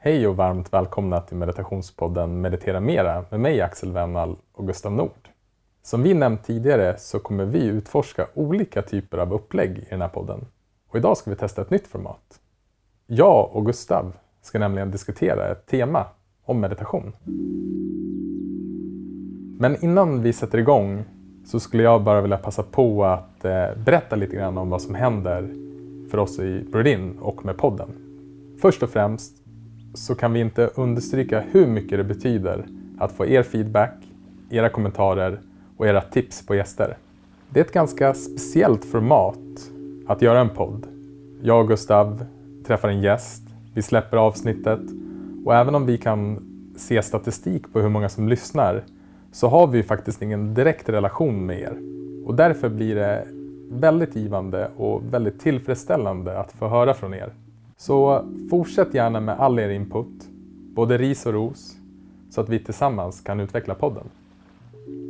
Hej och varmt välkomna till meditationspodden Meditera Mera med mig Axel Wennall och Gustav Nord. Som vi nämnt tidigare så kommer vi utforska olika typer av upplägg i den här podden. Och idag ska vi testa ett nytt format. Jag och Gustav ska nämligen diskutera ett tema om meditation. Men innan vi sätter igång så skulle jag bara vilja passa på att eh, berätta lite grann om vad som händer för oss i Brodin och med podden. Först och främst så kan vi inte understryka hur mycket det betyder att få er feedback, era kommentarer och era tips på gäster. Det är ett ganska speciellt format att göra en podd. Jag och Gustav träffar en gäst, vi släpper avsnittet och även om vi kan se statistik på hur många som lyssnar så har vi faktiskt ingen direkt relation med er. Och därför blir det väldigt givande och väldigt tillfredsställande att få höra från er. Så fortsätt gärna med all er input, både ris och ros, så att vi tillsammans kan utveckla podden.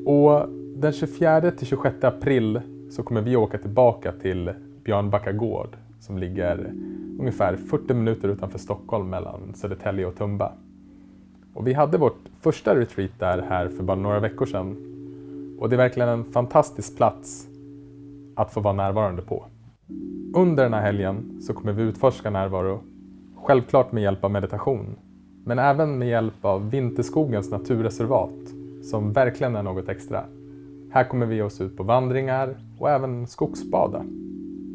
Och den 24 till 26 april så kommer vi åka tillbaka till Björnbacka gård som ligger ungefär 40 minuter utanför Stockholm mellan Södertälje och Tumba. Och vi hade vårt första retreat där här för bara några veckor sedan. Och det är verkligen en fantastisk plats att få vara närvarande på. Under den här helgen så kommer vi utforska närvaro, självklart med hjälp av meditation, men även med hjälp av Vinterskogens naturreservat som verkligen är något extra. Här kommer vi oss ut på vandringar och även skogsbada.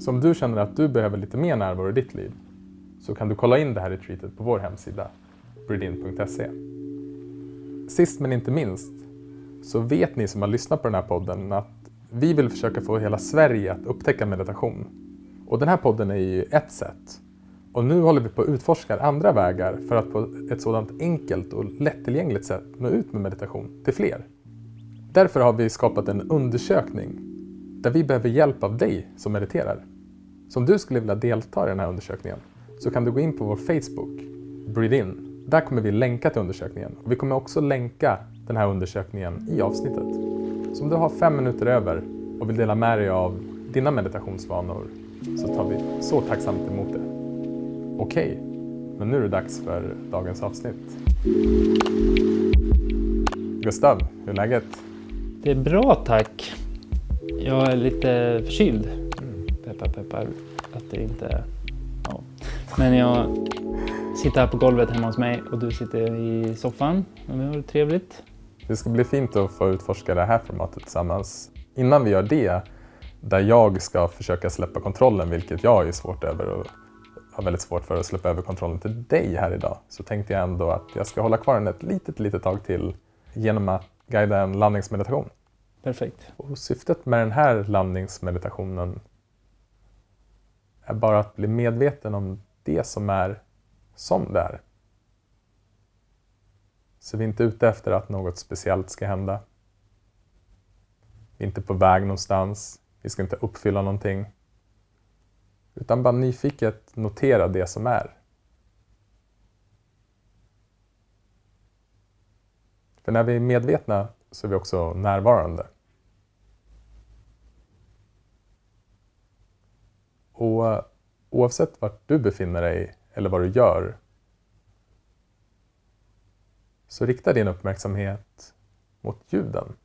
Så om du känner att du behöver lite mer närvaro i ditt liv så kan du kolla in det här retreatet på vår hemsida, breedin.se. Sist men inte minst så vet ni som har lyssnat på den här podden att vi vill försöka få hela Sverige att upptäcka meditation. Och den här podden är ju ett sätt. Och nu håller vi på att utforska andra vägar för att på ett sådant enkelt och lättillgängligt sätt nå ut med meditation till fler. Därför har vi skapat en undersökning där vi behöver hjälp av dig som mediterar. Så om du skulle vilja delta i den här undersökningen så kan du gå in på vår Facebook, Breathe In. Där kommer vi länka till undersökningen. Och vi kommer också länka den här undersökningen i avsnittet. Så om du har fem minuter över och vill dela med dig av dina meditationsvanor så tar vi så tacksamt emot det. Okej, men nu är det dags för dagens avsnitt. Gustav, hur är läget? Det är bra tack. Jag är lite förkyld. Peppar peppar att det inte är... Ja. Men jag sitter här på golvet hemma hos mig och du sitter i soffan. Men vi har det trevligt. Det ska bli fint att få utforska det här formatet tillsammans. Innan vi gör det, där jag ska försöka släppa kontrollen, vilket jag är svårt över och har väldigt svårt för att släppa över kontrollen till dig här idag, så tänkte jag ändå att jag ska hålla kvar den ett litet, litet tag till genom att guida en landningsmeditation. Perfekt. Och syftet med den här landningsmeditationen är bara att bli medveten om det som är som det är. Så vi är inte ute efter att något speciellt ska hända. Vi är inte på väg någonstans. Vi ska inte uppfylla någonting. Utan bara nyfiket notera det som är. För när vi är medvetna så är vi också närvarande. Och oavsett vart du befinner dig eller vad du gör så rikta din uppmärksamhet mot ljuden.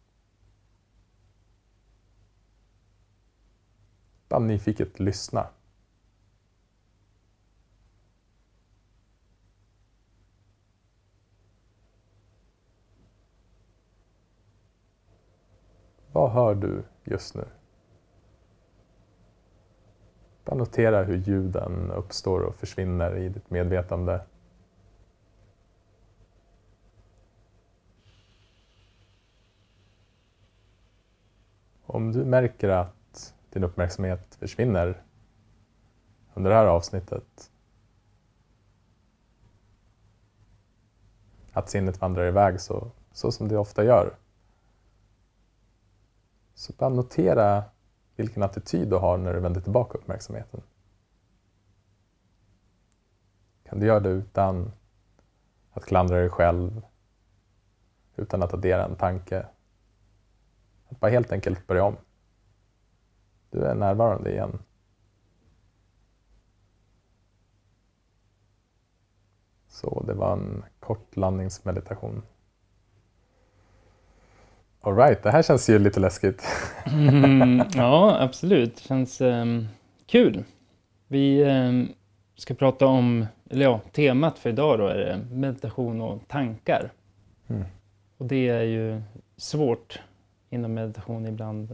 Bara nyfiket lyssna. Vad hör du just nu? Bara notera hur ljuden uppstår och försvinner i ditt medvetande. Om du märker att din uppmärksamhet försvinner under det här avsnittet, att sinnet vandrar iväg så, så som det ofta gör, så bara notera vilken attityd du har när du vänder tillbaka uppmärksamheten. Kan du göra det utan att klandra dig själv, utan att addera en tanke. Att bara helt enkelt börja om. Du är närvarande igen. Så det var en kort landningsmeditation. Alright, det här känns ju lite läskigt. Mm, ja, absolut. Det känns um, kul. Vi um, ska prata om, eller ja, temat för idag då är det meditation och tankar. Mm. Och det är ju svårt inom meditation ibland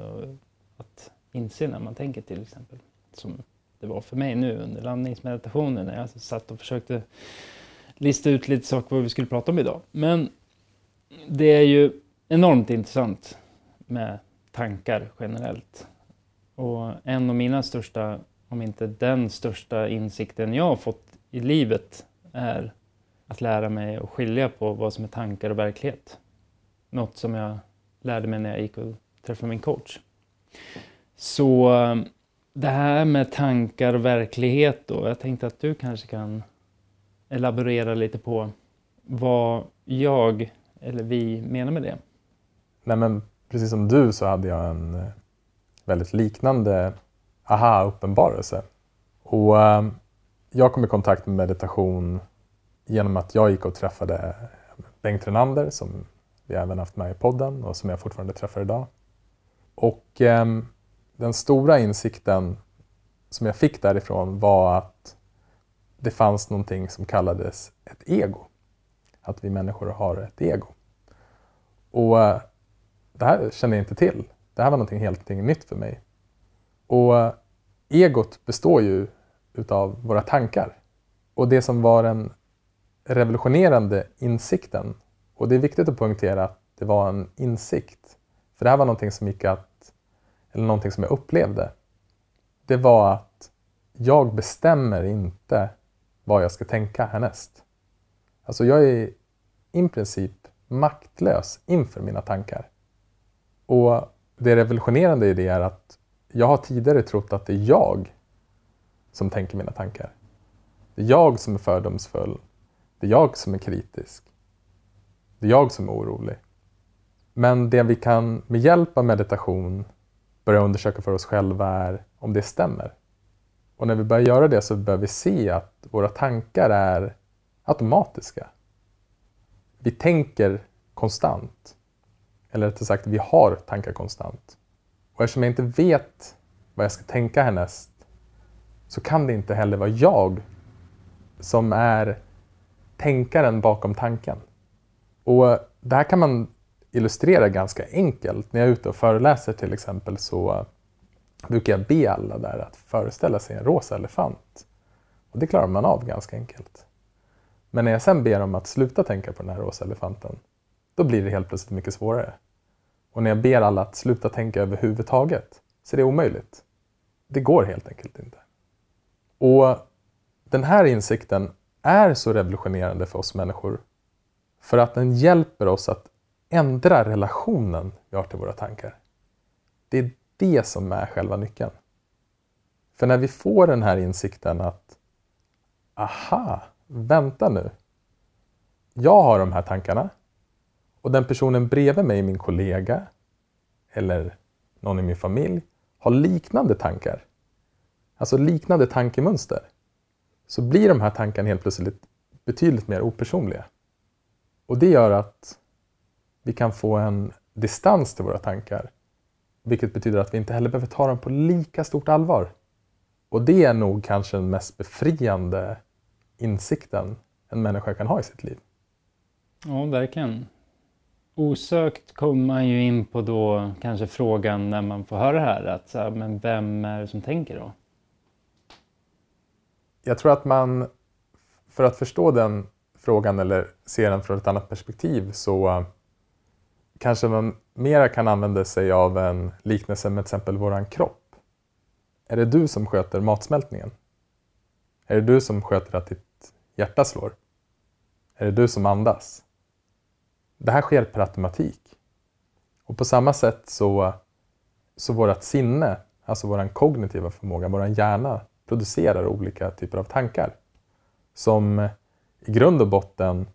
att inse när man tänker till exempel. Som det var för mig nu under landningsmeditationen när jag alltså satt och försökte lista ut lite saker vad vi skulle prata om idag. Men det är ju enormt intressant med tankar generellt. Och en av mina största, om inte den största insikten jag har fått i livet är att lära mig att skilja på vad som är tankar och verklighet. Något som jag lärde mig när jag gick och träffade min coach. Så eh, det här med tankar och verklighet då, jag tänkte att du kanske kan elaborera lite på vad jag eller vi menar med det. Nej, men precis som du så hade jag en eh, väldigt liknande aha-uppenbarelse. Och eh, jag kom i kontakt med meditation genom att jag gick och träffade Bengt Renander som vi har även haft med i podden och som jag fortfarande träffar idag. Och eh, den stora insikten som jag fick därifrån var att det fanns någonting som kallades ett ego. Att vi människor har ett ego. Och eh, det här kände jag inte till. Det här var någonting helt nytt för mig. Och eh, egot består ju utav våra tankar. Och det som var den revolutionerande insikten, och det är viktigt att poängtera att det var en insikt, för det här var någonting som gick att, eller någonting som jag upplevde, det var att jag bestämmer inte vad jag ska tänka härnäst. Alltså jag är i princip maktlös inför mina tankar. Och det revolutionerande i det är att jag har tidigare trott att det är jag som tänker mina tankar. Det är jag som är fördomsfull. Det är jag som är kritisk. Det är jag som är orolig. Men det vi kan med hjälp av meditation börja undersöka för oss själva är om det stämmer. Och när vi börjar göra det så börjar vi se att våra tankar är automatiska. Vi tänker konstant. Eller rättare sagt, vi har tankar konstant. Och eftersom jag inte vet vad jag ska tänka härnäst så kan det inte heller vara jag som är tänkaren bakom tanken. Och det här kan man illustrera ganska enkelt. När jag är ute och föreläser till exempel så brukar jag be alla där att föreställa sig en rosa elefant. Och det klarar man av ganska enkelt. Men när jag sen ber dem att sluta tänka på den här rosa elefanten, då blir det helt plötsligt mycket svårare. Och när jag ber alla att sluta tänka överhuvudtaget, så är det omöjligt. Det går helt enkelt inte. Och den här insikten är så revolutionerande för oss människor för att den hjälper oss att ändra relationen vi har till våra tankar. Det är det som är själva nyckeln. För när vi får den här insikten att aha, vänta nu. Jag har de här tankarna och den personen bredvid mig, min kollega eller någon i min familj, har liknande tankar. Alltså liknande tankemönster. Så blir de här tankarna helt plötsligt betydligt mer opersonliga. Och det gör att vi kan få en distans till våra tankar. Vilket betyder att vi inte heller behöver ta dem på lika stort allvar. Och det är nog kanske den mest befriande insikten en människa kan ha i sitt liv. Ja, verkligen. Osökt kommer man ju in på då kanske frågan när man får höra det här, att så här, men vem är det som tänker då? Jag tror att man, för att förstå den frågan eller ser den från ett annat perspektiv så eh, kanske man mera kan använda sig av en liknelse med till exempel våran kropp. Är det du som sköter matsmältningen? Är det du som sköter att ditt hjärta slår? Är det du som andas? Det här sker per automatik. Och på samma sätt så, så vårt sinne, alltså vår kognitiva förmåga, vår hjärna producerar olika typer av tankar som i grund och botten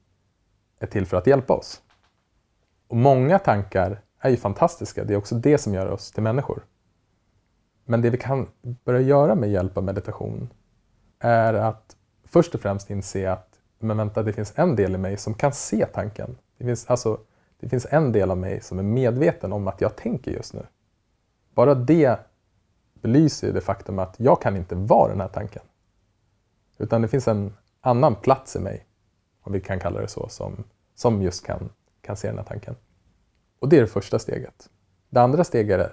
är till för att hjälpa oss. Och många tankar är ju fantastiska, det är också det som gör oss till människor. Men det vi kan börja göra med hjälp av meditation är att först och främst inse att men vänta, det finns en del i mig som kan se tanken. Det finns, alltså, det finns en del av mig som är medveten om att jag tänker just nu. Bara det belyser det faktum att jag kan inte vara den här tanken. Utan det finns en annan plats i mig, om vi kan kalla det så, som, som just kan, kan se den här tanken. Och det är det första steget. Det andra steget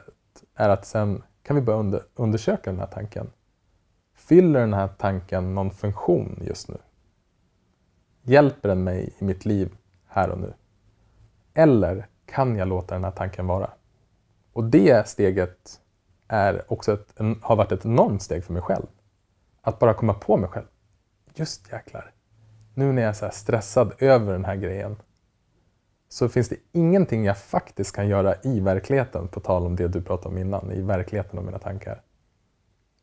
är att sen kan vi börja under, undersöka den här tanken. Fyller den här tanken någon funktion just nu? Hjälper den mig i mitt liv här och nu? Eller kan jag låta den här tanken vara? Och det steget är också ett, en, har varit ett enormt steg för mig själv. Att bara komma på mig själv. Just jäklar. Nu när jag är så stressad över den här grejen så finns det ingenting jag faktiskt kan göra i verkligheten, på tal om det du pratade om innan, i verkligheten och mina tankar.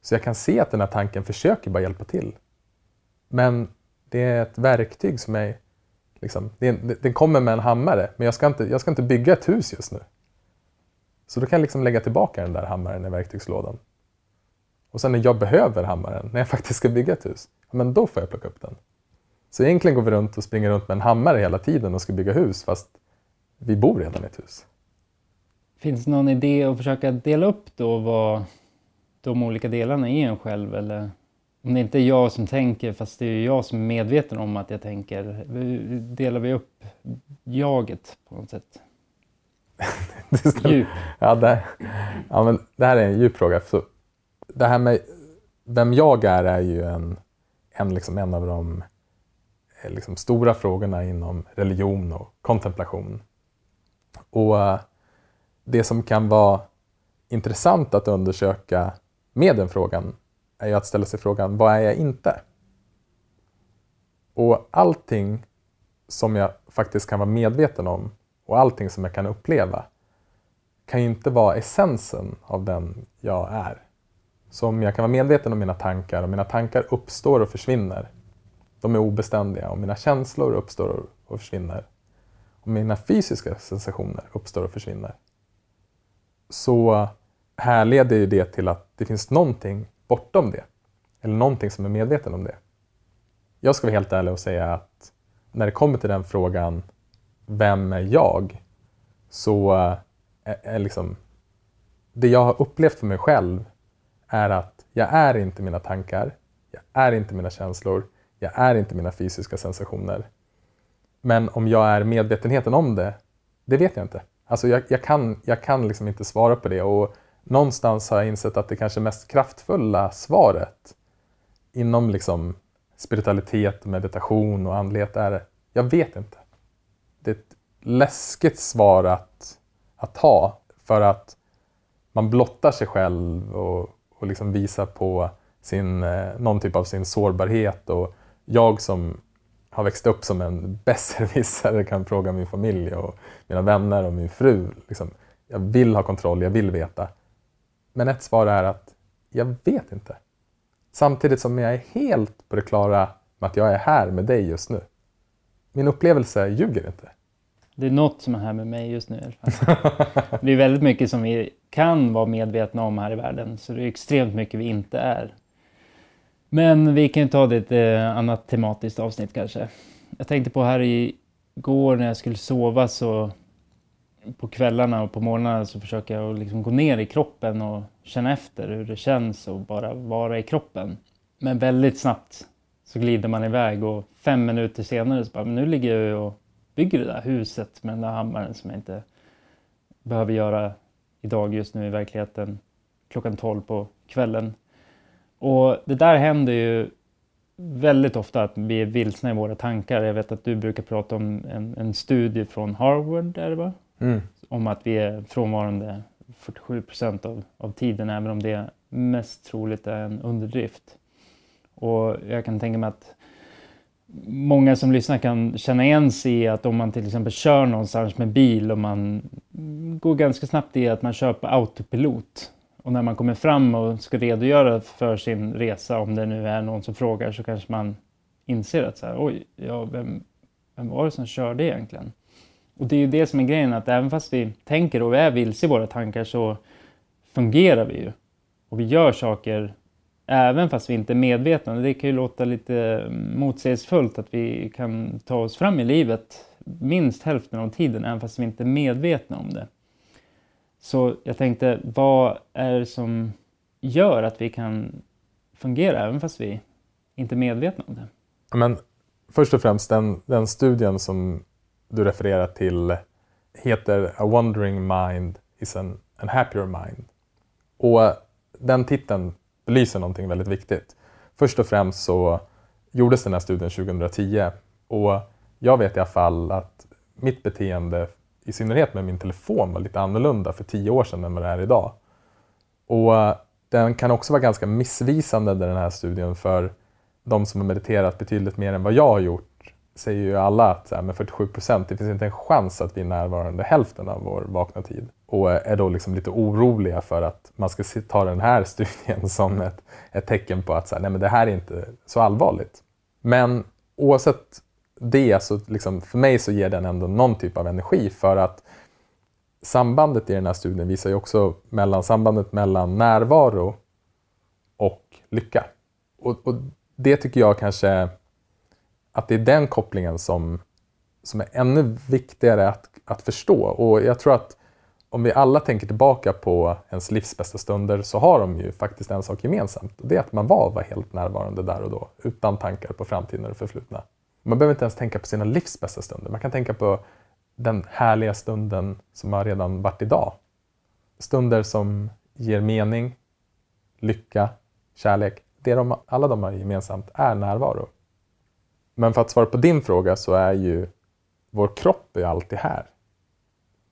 Så jag kan se att den här tanken försöker bara hjälpa till. Men det är ett verktyg som är, liksom, den, kommer med en hammare, men jag ska, inte, jag ska inte bygga ett hus just nu. Så då kan jag liksom lägga tillbaka den där hammaren i verktygslådan. Och sen när jag behöver hammaren, när jag faktiskt ska bygga ett hus, men då får jag plocka upp den. Så egentligen går vi runt och springer runt med en hammare hela tiden och ska bygga hus fast vi bor redan i ett hus. Finns det någon idé att försöka dela upp då vad de olika delarna är en själv eller om det inte är jag som tänker fast det är jag som är medveten om att jag tänker. Delar vi upp jaget på något sätt? Djup. Ja, det, ja, men det här är en djup fråga. Så det här med vem jag är är ju en, en, liksom en av de eh, liksom stora frågorna inom religion och kontemplation. Och eh, det som kan vara intressant att undersöka med den frågan är ju att ställa sig frågan, vad är jag inte? Och allting som jag faktiskt kan vara medveten om och allting som jag kan uppleva kan ju inte vara essensen av den jag är. Så om jag kan vara medveten om mina tankar och mina tankar uppstår och försvinner de är obeständiga och mina känslor uppstår och försvinner. Och mina fysiska sensationer uppstår och försvinner. Så härleder ju det till att det finns någonting bortom det. Eller någonting som är medveten om det. Jag ska vara helt ärlig och säga att när det kommer till den frågan, vem är jag? Så är, är liksom, det jag har upplevt för mig själv är att jag är inte mina tankar, jag är inte mina känslor, jag är inte mina fysiska sensationer. Men om jag är medvetenheten om det, det vet jag inte. Alltså jag, jag kan, jag kan liksom inte svara på det och någonstans har jag insett att det kanske mest kraftfulla svaret inom liksom spiritualitet, meditation och andlighet är jag vet inte. Det är ett läskigt svar att, att ha för att man blottar sig själv och, och liksom visa på sin, eh, någon typ av sin sårbarhet och jag som har växt upp som en besserwissare kan fråga min familj och mina vänner och min fru. Liksom, jag vill ha kontroll, jag vill veta. Men ett svar är att jag vet inte. Samtidigt som jag är helt på det klara med att jag är här med dig just nu. Min upplevelse ljuger inte. Det är något som är här med mig just nu i alla fall. Det är väldigt mycket som vi kan vara medvetna om här i världen. Så det är extremt mycket vi inte är. Men vi kan ta det ett eh, annat tematiskt avsnitt kanske. Jag tänkte på här igår när jag skulle sova så på kvällarna och på morgnarna så försöker jag liksom gå ner i kroppen och känna efter hur det känns och bara vara i kroppen. Men väldigt snabbt så glider man iväg och fem minuter senare så bara, men nu ligger jag och bygger det där huset med den där hammaren som jag inte behöver göra idag just nu i verkligheten klockan 12 på kvällen. Och det där händer ju väldigt ofta att vi är vilsna i våra tankar. Jag vet att du brukar prata om en, en studie från Harvard, är det va? Mm. Om att vi är frånvarande 47 procent av, av tiden, även om det mest troligt är en underdrift. Och jag kan tänka mig att många som lyssnar kan känna igen sig i att om man till exempel kör någonstans med bil och man går ganska snabbt i att man kör på autopilot och när man kommer fram och ska redogöra för sin resa, om det nu är någon som frågar, så kanske man inser att så här, oj, ja, vem, vem var det som körde egentligen? Och det är ju det som är grejen, att även fast vi tänker och vi är vilse i våra tankar så fungerar vi ju. Och vi gör saker även fast vi inte är medvetna. Det kan ju låta lite mm, motsägelsefullt att vi kan ta oss fram i livet minst hälften av tiden även fast vi inte är medvetna om det. Så jag tänkte, vad är det som gör att vi kan fungera även fast vi inte är medvetna om det? Men först och främst, den, den studien som du refererar till heter A Wandering Mind is an, an Happier Mind. Och den titeln belyser någonting väldigt viktigt. Först och främst så gjordes den här studien 2010 och jag vet i alla fall att mitt beteende, i synnerhet med min telefon, var lite annorlunda för tio år sedan än vad det är idag. Och den kan också vara ganska missvisande den här studien för de som har mediterat betydligt mer än vad jag har gjort säger ju alla att så här, med 47 procent, det finns inte en chans att vi är närvarande hälften av vår vakna tid. Och är då liksom lite oroliga för att man ska ta den här studien som ett, ett tecken på att så här, nej, men det här är inte så allvarligt. Men oavsett det, så liksom, för mig så ger den ändå någon typ av energi för att sambandet i den här studien visar ju också mellan sambandet mellan närvaro och lycka. Och, och det tycker jag kanske att det är den kopplingen som, som är ännu viktigare att, att förstå. Och jag tror att om vi alla tänker tillbaka på ens livs bästa stunder så har de ju faktiskt en sak gemensamt. Och det är att man var, var helt närvarande där och då, utan tankar på framtiden och det förflutna. Man behöver inte ens tänka på sina livs bästa stunder. Man kan tänka på den härliga stunden som har redan varit idag. Stunder som ger mening, lycka, kärlek. Det de, alla de har gemensamt är närvaro. Men för att svara på din fråga så är ju vår kropp är alltid här.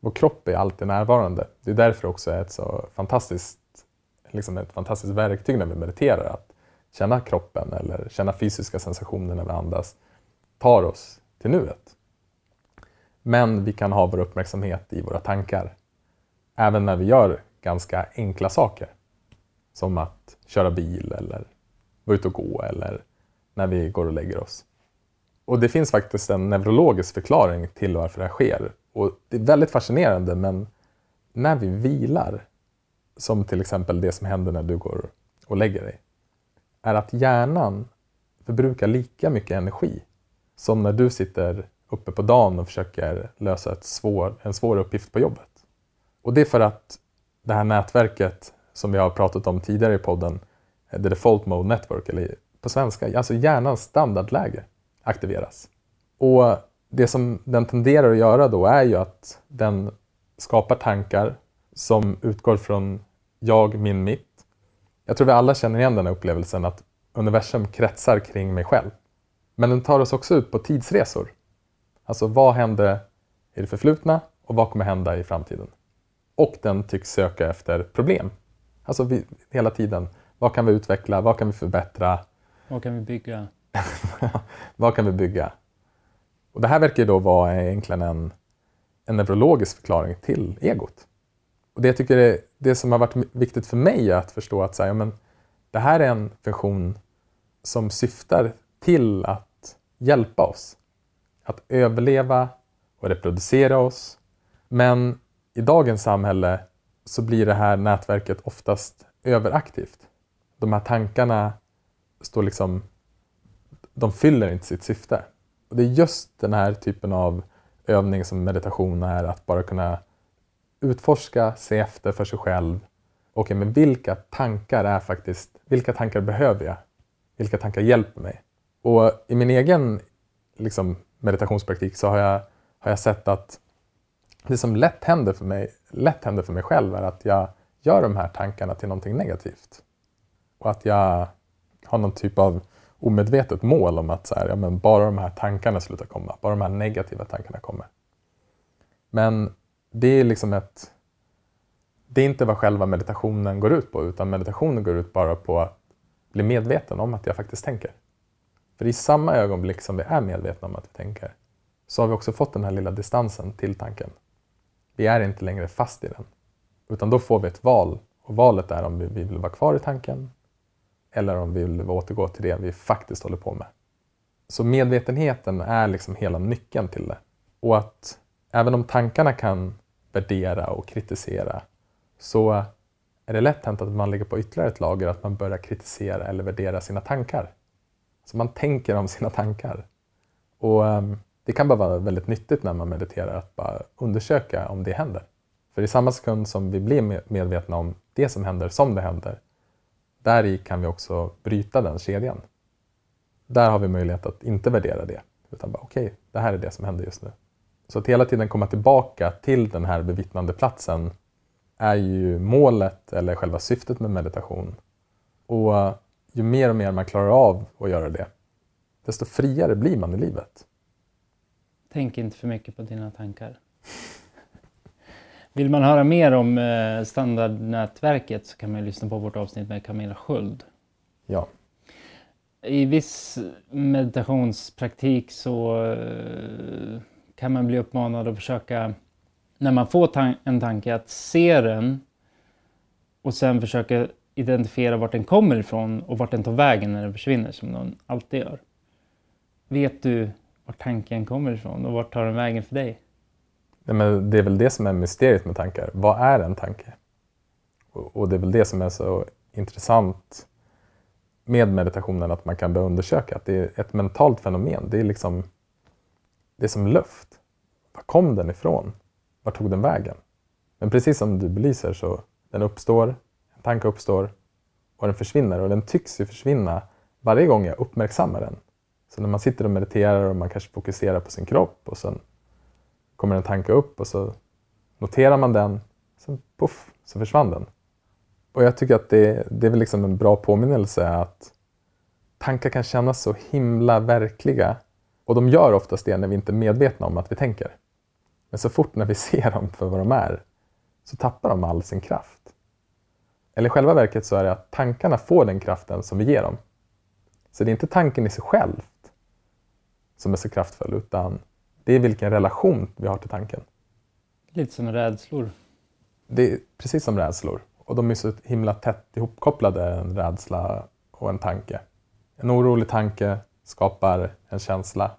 Vår kropp är alltid närvarande. Det är därför också är ett så fantastiskt, liksom ett fantastiskt verktyg när vi mediterar. Att känna kroppen eller känna fysiska sensationer när vi andas tar oss till nuet. Men vi kan ha vår uppmärksamhet i våra tankar. Även när vi gör ganska enkla saker. Som att köra bil eller vara ute och gå eller när vi går och lägger oss. Och det finns faktiskt en neurologisk förklaring till varför det här sker. Och det är väldigt fascinerande men när vi vilar, som till exempel det som händer när du går och lägger dig, är att hjärnan förbrukar lika mycket energi som när du sitter uppe på dagen och försöker lösa ett svår, en svår uppgift på jobbet. Och det är för att det här nätverket som vi har pratat om tidigare i podden, The Default Mode Network, eller på svenska, alltså hjärnans standardläge, aktiveras. Och det som den tenderar att göra då är ju att den skapar tankar som utgår från jag, min, mitt. Jag tror vi alla känner igen den här upplevelsen att universum kretsar kring mig själv. Men den tar oss också ut på tidsresor. Alltså vad hände i det förflutna och vad kommer hända i framtiden? Och den tycks söka efter problem. Alltså vi, hela tiden, vad kan vi utveckla, vad kan vi förbättra? Vad kan vi bygga? vad kan vi bygga? Och det här verkar då vara egentligen en, en neurologisk förklaring till egot. Och det jag tycker är, det som har varit viktigt för mig är att förstå att så här, men, det här är en funktion som syftar till att hjälpa oss. Att överleva och reproducera oss. Men i dagens samhälle så blir det här nätverket oftast överaktivt. De här tankarna står liksom de fyller inte sitt syfte. Och det är just den här typen av övning som meditation är, att bara kunna utforska, se efter för sig själv. Okej, okay, men vilka tankar är faktiskt, vilka tankar behöver jag? Vilka tankar hjälper mig? Och i min egen liksom, meditationspraktik så har jag, har jag sett att det som lätt händer, för mig, lätt händer för mig själv är att jag gör de här tankarna till någonting negativt. Och att jag har någon typ av omedvetet mål om att så här, ja, men bara de här tankarna slutar komma, bara de här negativa tankarna kommer. Men det är liksom ett... Det är inte vad själva meditationen går ut på, utan meditationen går ut bara på att bli medveten om att jag faktiskt tänker. För i samma ögonblick som vi är medvetna om att vi tänker, så har vi också fått den här lilla distansen till tanken. Vi är inte längre fast i den, utan då får vi ett val. Och valet är om vi vill vara kvar i tanken eller om vi vill återgå till det vi faktiskt håller på med. Så medvetenheten är liksom hela nyckeln till det. Och att även om tankarna kan värdera och kritisera så är det lätt hänt att man lägger på ytterligare ett lager, att man börjar kritisera eller värdera sina tankar. Så man tänker om sina tankar. Och ehm, det kan bara vara väldigt nyttigt när man mediterar att bara undersöka om det händer. För i samma sekund som vi blir medvetna om det som händer som det händer, där i kan vi också bryta den kedjan. Där har vi möjlighet att inte värdera det, utan bara okej, okay, det här är det som händer just nu. Så att hela tiden komma tillbaka till den här bevittnande platsen är ju målet eller själva syftet med meditation. Och ju mer och mer man klarar av att göra det, desto friare blir man i livet. Tänk inte för mycket på dina tankar. Vill man höra mer om eh, standardnätverket så kan man lyssna på vårt avsnitt med Camilla Sköld. Ja. I viss meditationspraktik så eh, kan man bli uppmanad att försöka, när man får tan en tanke, att se den och sen försöka identifiera vart den kommer ifrån och vart den tar vägen när den försvinner, som någon alltid gör. Vet du vart tanken kommer ifrån och vart tar den vägen för dig? Nej, men det är väl det som är mysteriet med tankar. Vad är en tanke? Och, och det är väl det som är så intressant med meditationen, att man kan börja undersöka att det är ett mentalt fenomen. Det är liksom det är som luft. Var kom den ifrån? Var tog den vägen? Men precis som du belyser så den uppstår, en tanke uppstår och den försvinner och den tycks ju försvinna varje gång jag uppmärksammar den. Så när man sitter och mediterar och man kanske fokuserar på sin kropp och sen kommer en tanke upp och så noterar man den, sen puff, så försvann den. Och jag tycker att det, det är väl liksom en bra påminnelse att tankar kan kännas så himla verkliga och de gör oftast det när vi inte är medvetna om att vi tänker. Men så fort när vi ser dem för vad de är så tappar de all sin kraft. Eller i själva verket så är det att tankarna får den kraften som vi ger dem. Så det är inte tanken i sig själv som är så kraftfull utan det är vilken relation vi har till tanken. Lite som rädslor. Det är precis som rädslor. Och de är så himla tätt ihopkopplade, en rädsla och en tanke. En orolig tanke skapar en känsla.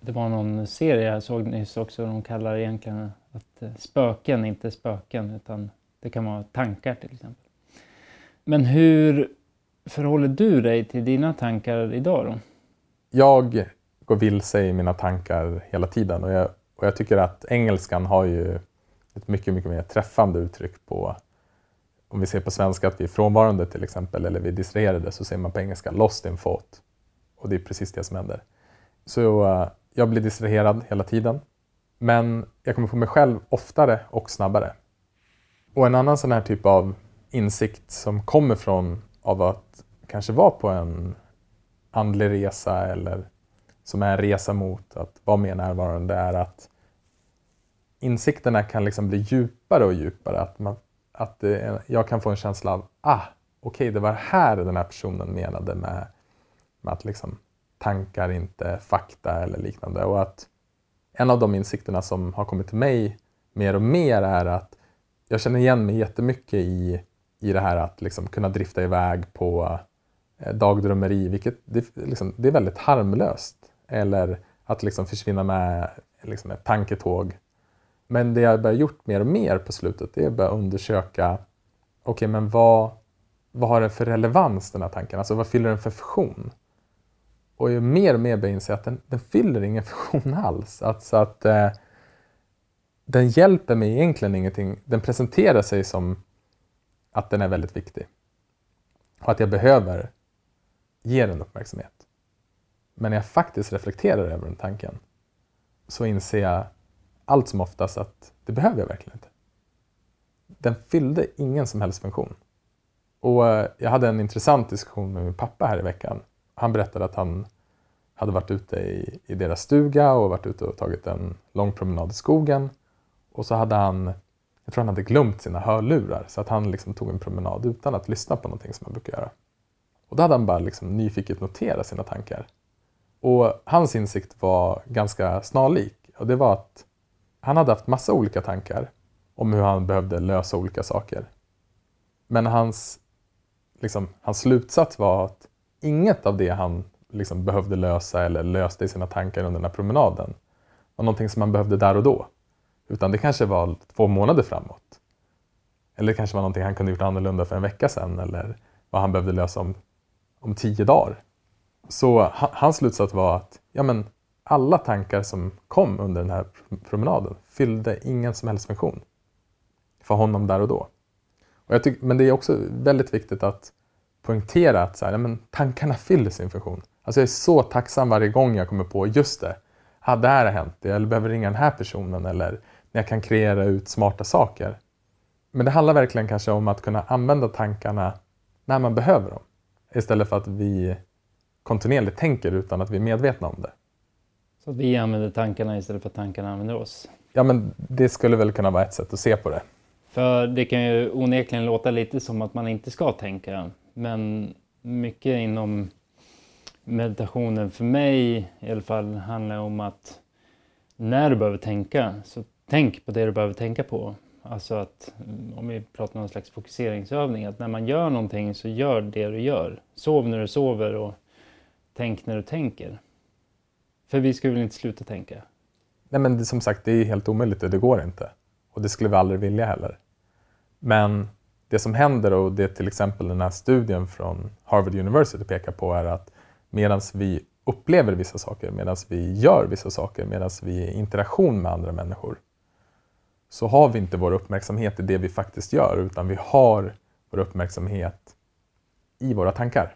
Det var någon serie jag såg nyss också, de kallar egentligen att eh, spöken inte är spöken, utan det kan vara tankar till exempel. Men hur förhåller du dig till dina tankar idag då? Jag går vilse i mina tankar hela tiden och jag, och jag tycker att engelskan har ju ett mycket, mycket mer träffande uttryck på om vi ser på svenska att vi är frånvarande till exempel eller vi är distraherade så säger man på engelska lost in thought. Och det är precis det som händer. Så uh, jag blir distraherad hela tiden. Men jag kommer på mig själv oftare och snabbare. Och en annan sån här typ av insikt som kommer från av att kanske vara på en andlig resa eller som är en resa mot att vara mer närvarande är att insikterna kan liksom bli djupare och djupare. Att, man, att det, jag kan få en känsla av, ah, okej, okay, det var här den här personen menade med, med att liksom tankar inte är fakta eller liknande. Och att en av de insikterna som har kommit till mig mer och mer är att jag känner igen mig jättemycket i, i det här att liksom kunna drifta iväg på eh, dagdrömmeri, vilket det, liksom, det är väldigt harmlöst. Eller att liksom försvinna med liksom ett tanketåg. Men det jag börjat gjort mer och mer på slutet det är att börja undersöka okej, okay, men vad, vad har den för relevans den här tanken? Alltså vad fyller den för funktion? Och ju mer och mer börjar inse att den, den fyller ingen funktion alls. Alltså att eh, den hjälper mig egentligen ingenting. Den presenterar sig som att den är väldigt viktig. Och att jag behöver ge den uppmärksamhet. Men när jag faktiskt reflekterar över den tanken så inser jag allt som oftast att det behöver jag verkligen inte. Den fyllde ingen som helst funktion. Och eh, jag hade en intressant diskussion med min pappa här i veckan. Han berättade att han hade varit ute i, i deras stuga och varit ute och tagit en lång promenad i skogen. Och så hade han, jag tror han hade glömt sina hörlurar så att han liksom tog en promenad utan att lyssna på någonting som han brukar göra. Och då hade han bara liksom nyfiket noterat sina tankar. Och hans insikt var ganska snarlik och det var att han hade haft massa olika tankar om hur han behövde lösa olika saker. Men hans, liksom, hans slutsats var att inget av det han liksom behövde lösa eller löste i sina tankar under den här promenaden var någonting som han behövde där och då. Utan det kanske var två månader framåt. Eller det kanske var någonting han kunde gjort annorlunda för en vecka sedan eller vad han behövde lösa om, om tio dagar. Så hans slutsats var att ja, men alla tankar som kom under den här promenaden fyllde ingen som helst funktion för honom där och då. Och jag tyck, men det är också väldigt viktigt att poängtera att så här, ja, men tankarna fyller sin funktion. Alltså jag är så tacksam varje gång jag kommer på just det. Ah, det här har hänt, eller behöver ringa den här personen eller när jag kan kreera ut smarta saker. Men det handlar verkligen kanske om att kunna använda tankarna när man behöver dem. Istället för att vi kontinuerligt tänker utan att vi är medvetna om det. Så att vi använder tankarna istället för att tankarna använder oss? Ja, men det skulle väl kunna vara ett sätt att se på det. För det kan ju onekligen låta lite som att man inte ska tänka. Men mycket inom meditationen för mig i alla fall handlar om att när du behöver tänka så tänk på det du behöver tänka på. Alltså att om vi pratar om någon slags fokuseringsövning, att när man gör någonting så gör det du gör. Sov när du sover och tänk när du tänker. För vi skulle väl inte sluta tänka? Nej men det, som sagt, det är helt omöjligt och det går inte. Och det skulle vi aldrig vilja heller. Men det som händer och det till exempel den här studien från Harvard University pekar på är att medan vi upplever vissa saker, medan vi gör vissa saker, medan vi är i interaktion med andra människor så har vi inte vår uppmärksamhet i det vi faktiskt gör utan vi har vår uppmärksamhet i våra tankar.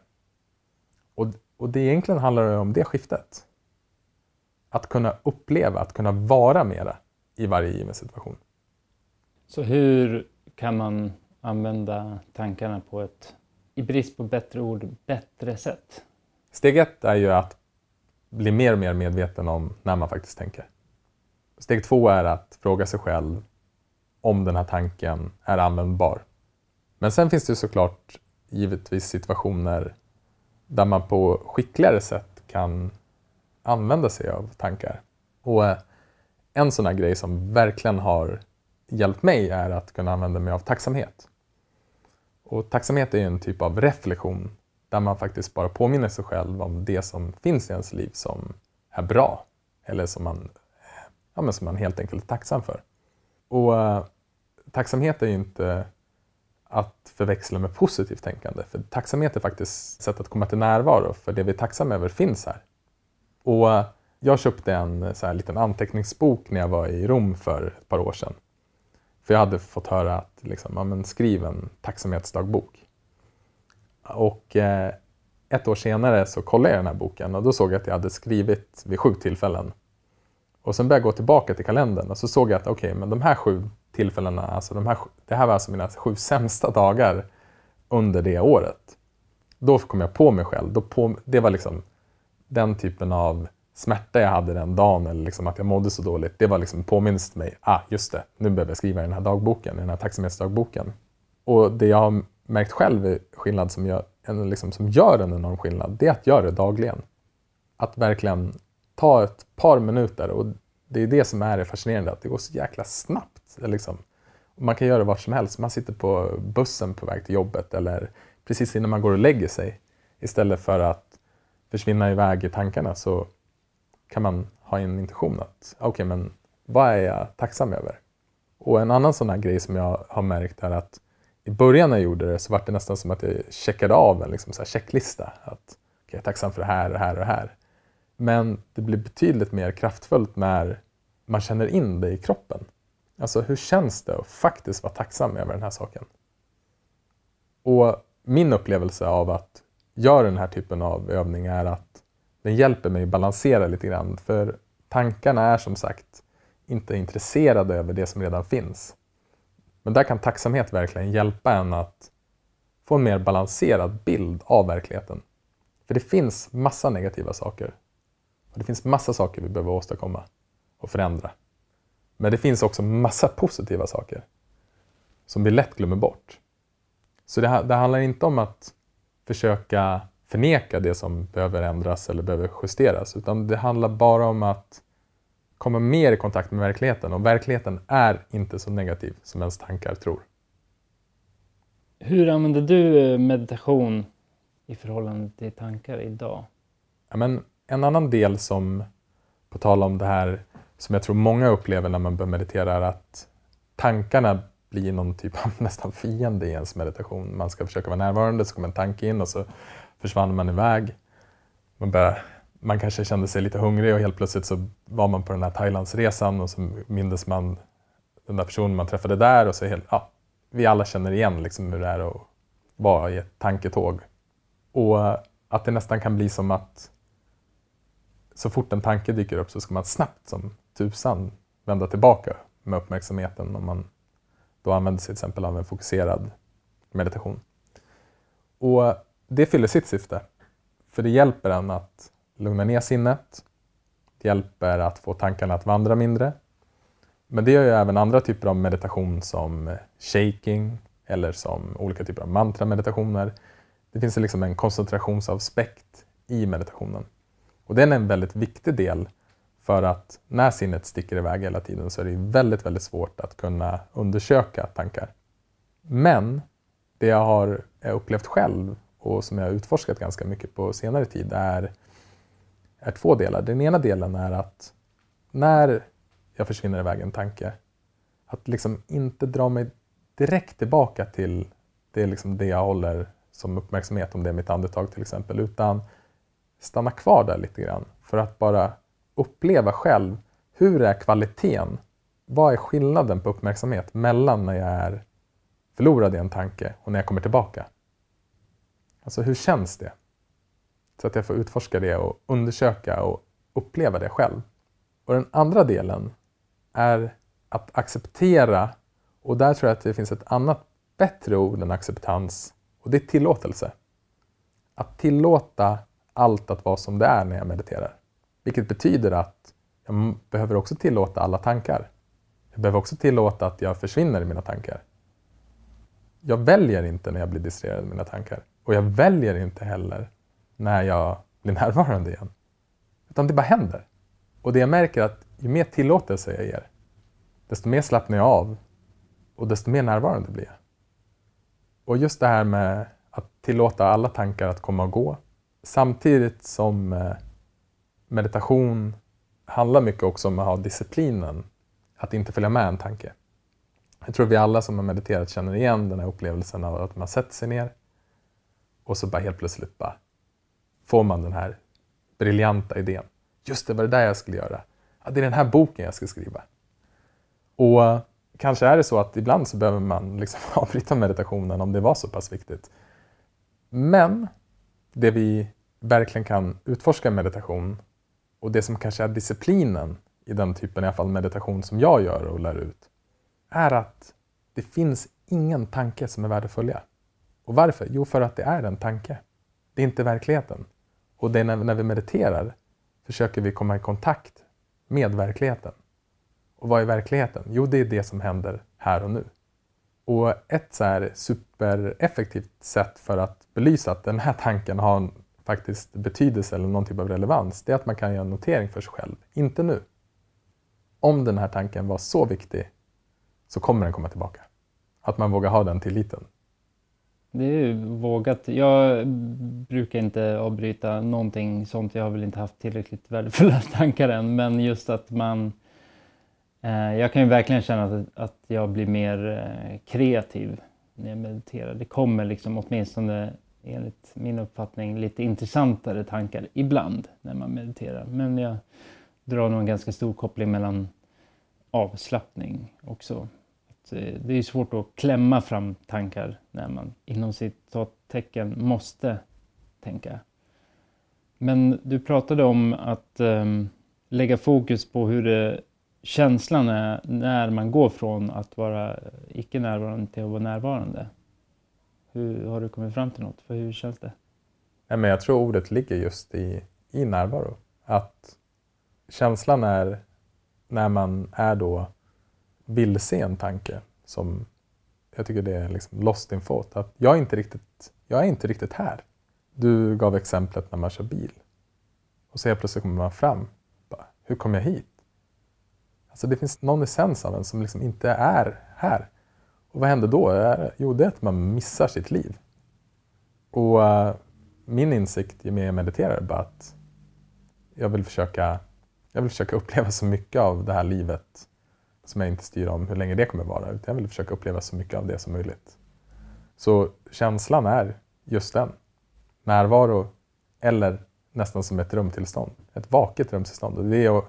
Och, och det egentligen handlar om det skiftet. Att kunna uppleva, att kunna vara mera i varje given situation. Så hur kan man använda tankarna på ett, i brist på bättre ord, bättre sätt? Steg ett är ju att bli mer och mer medveten om när man faktiskt tänker. Steg två är att fråga sig själv om den här tanken är användbar. Men sen finns det såklart givetvis situationer där man på skickligare sätt kan använda sig av tankar. Och eh, en sån här grej som verkligen har hjälpt mig är att kunna använda mig av tacksamhet. Och tacksamhet är en typ av reflektion där man faktiskt bara påminner sig själv om det som finns i ens liv som är bra eller som man, ja, men som man helt enkelt är tacksam för. Och uh, tacksamhet är ju inte att förväxla med positivt tänkande. För tacksamhet är faktiskt ett sätt att komma till närvaro, för det vi är tacksamma över finns här. Och eh, jag köpte en så här, liten anteckningsbok när jag var i Rom för ett par år sedan. För jag hade fått höra att liksom, ja, men skriv en tacksamhetsdagbok. Och eh, ett år senare så kollade jag den här boken och då såg jag att jag hade skrivit vid sju tillfällen. Och sen började jag gå tillbaka till kalendern och så såg jag att okej, okay, men de här sju tillfällena, alltså de här, det här var alltså mina sju sämsta dagar under det året. Då kom jag på mig själv. Då på, det var liksom den typen av smärta jag hade den dagen eller liksom att jag mådde så dåligt. Det var liksom påminnelse till mig. Ah, just det, nu behöver jag skriva i den här dagboken, i den här tacksamhetsdagboken. Och det jag har märkt själv är skillnad som gör, liksom, som gör en enorm skillnad, det är att göra det dagligen. Att verkligen ta ett par minuter och det är det som är det fascinerande, att det går så jäkla snabbt. Alltså, liksom. Man kan göra det vart som helst. Man sitter på bussen på väg till jobbet eller precis innan man går och lägger sig. Istället för att försvinna iväg i tankarna så kan man ha en intention att okej, okay, men vad är jag tacksam över? Och en annan sån här grej som jag har märkt är att i början när jag gjorde det så var det nästan som att jag checkade av en liksom så checklista. Att okay, jag är tacksam för det här och det här och det här. Men det blir betydligt mer kraftfullt när man känner in det i kroppen. Alltså hur känns det att faktiskt vara tacksam över den här saken? Och min upplevelse av att göra den här typen av övning är att den hjälper mig balansera lite grann. För tankarna är som sagt inte intresserade över det som redan finns. Men där kan tacksamhet verkligen hjälpa en att få en mer balanserad bild av verkligheten. För det finns massa negativa saker. Och det finns massa saker vi behöver åstadkomma och förändra. Men det finns också massa positiva saker som vi lätt glömmer bort. Så det, det handlar inte om att försöka förneka det som behöver ändras eller behöver justeras, utan det handlar bara om att komma mer i kontakt med verkligheten och verkligheten är inte så negativ som ens tankar tror. Hur använder du eh, meditation i förhållande till tankar idag? Ja, men en annan del som, på tal om det här som jag tror många upplever när man börjar meditera är att tankarna blir någon typ av nästan fiende i ens meditation. Man ska försöka vara närvarande, så kommer en tanke in och så försvann man iväg. Man, börjar, man kanske kände sig lite hungrig och helt plötsligt så var man på den här Thailandsresan och så mindes man den där personen man träffade där och så helt, ja, vi alla känner igen liksom hur det är att vara i ett tanketåg. Och att det nästan kan bli som att så fort en tanke dyker upp så ska man snabbt som tusan vända tillbaka med uppmärksamheten om man då använder sig till exempel av en fokuserad meditation. Och det fyller sitt syfte. För det hjälper en att lugna ner sinnet. Det hjälper att få tankarna att vandra mindre. Men det gör ju även andra typer av meditation som shaking eller som olika typer av mantrameditationer. Det finns liksom en koncentrationsaspekt i meditationen. Och den är en väldigt viktig del för att när sinnet sticker iväg hela tiden så är det väldigt, väldigt svårt att kunna undersöka tankar. Men det jag har eh, upplevt själv och som jag har utforskat ganska mycket på senare tid är, är två delar. Den ena delen är att när jag försvinner iväg en tanke, att liksom inte dra mig direkt tillbaka till det, liksom det jag håller som uppmärksamhet, om det är mitt andetag till exempel, utan stanna kvar där lite grann för att bara uppleva själv hur är kvaliteten? Vad är skillnaden på uppmärksamhet mellan när jag är förlorad i en tanke och när jag kommer tillbaka? Alltså hur känns det? Så att jag får utforska det och undersöka och uppleva det själv. Och den andra delen är att acceptera och där tror jag att det finns ett annat bättre ord än acceptans och det är tillåtelse. Att tillåta allt att vara som det är när jag mediterar. Vilket betyder att jag behöver också tillåta alla tankar. Jag behöver också tillåta att jag försvinner i mina tankar. Jag väljer inte när jag blir distraherad i mina tankar. Och jag väljer inte heller när jag blir närvarande igen. Utan det bara händer. Och det jag märker är att ju mer tillåtelse jag ger, desto mer slappnar jag av och desto mer närvarande blir jag. Och just det här med att tillåta alla tankar att komma och gå, samtidigt som eh, meditation handlar mycket också om att ha disciplinen, att inte följa med en tanke. Jag tror vi alla som har mediterat känner igen den här upplevelsen av att man sätter sig ner och så bara helt plötsligt bara får man den här briljanta idén. Just det, var det där jag skulle göra. Ja, det är den här boken jag ska skriva. Och kanske är det så att ibland så behöver man liksom avbryta meditationen om det var så pass viktigt. Men det vi verkligen kan utforska i meditation och det som kanske är disciplinen i den typen i alla fall meditation som jag gör och lär ut är att det finns ingen tanke som är värd att följa. Och varför? Jo, för att det är en tanke. Det är inte verkligheten. Och det är när, när vi mediterar försöker vi komma i kontakt med verkligheten. Och vad är verkligheten? Jo, det är det som händer här och nu. Och ett så här supereffektivt sätt för att belysa att den här tanken har faktiskt betydelse eller någon typ av relevans, det är att man kan göra en notering för sig själv. Inte nu. Om den här tanken var så viktig så kommer den komma tillbaka. Att man vågar ha den tilliten. Det är ju vågat. Jag brukar inte avbryta någonting sånt. Jag har väl inte haft tillräckligt värdefulla tankar än. Men just att man... Eh, jag kan ju verkligen känna att, att jag blir mer eh, kreativ när jag mediterar. Det kommer liksom åtminstone enligt min uppfattning lite intressantare tankar ibland när man mediterar. Men jag drar nog en ganska stor koppling mellan avslappning också. Eh, det är svårt att klämma fram tankar när man inom citattecken måste tänka. Men du pratade om att um, lägga fokus på hur det, känslan är när man går från att vara icke närvarande till att vara närvarande. Hur Har du kommit fram till något? För hur känns det? Nej, men jag tror ordet ligger just i, i närvaro. Att känslan är när man är då vilse en tanke som jag tycker det är liksom lost in thought. Att jag, är inte riktigt, jag är inte riktigt här. Du gav exemplet när man kör bil. Och så helt plötsligt kommer man fram. Bara, Hur kom jag hit? Alltså det finns någon essens av en som liksom inte är här. Och vad händer då? Jo, det är att man missar sitt liv. Och eh, min insikt ju mer jag mediterar är bara att jag vill försöka, jag vill försöka uppleva så mycket av det här livet som jag inte styr om hur länge det kommer vara, utan jag vill försöka uppleva så mycket av det som möjligt. Så känslan är just den. Närvaro eller nästan som ett rumtillstånd. Ett vaket rumtillstånd. Och det är,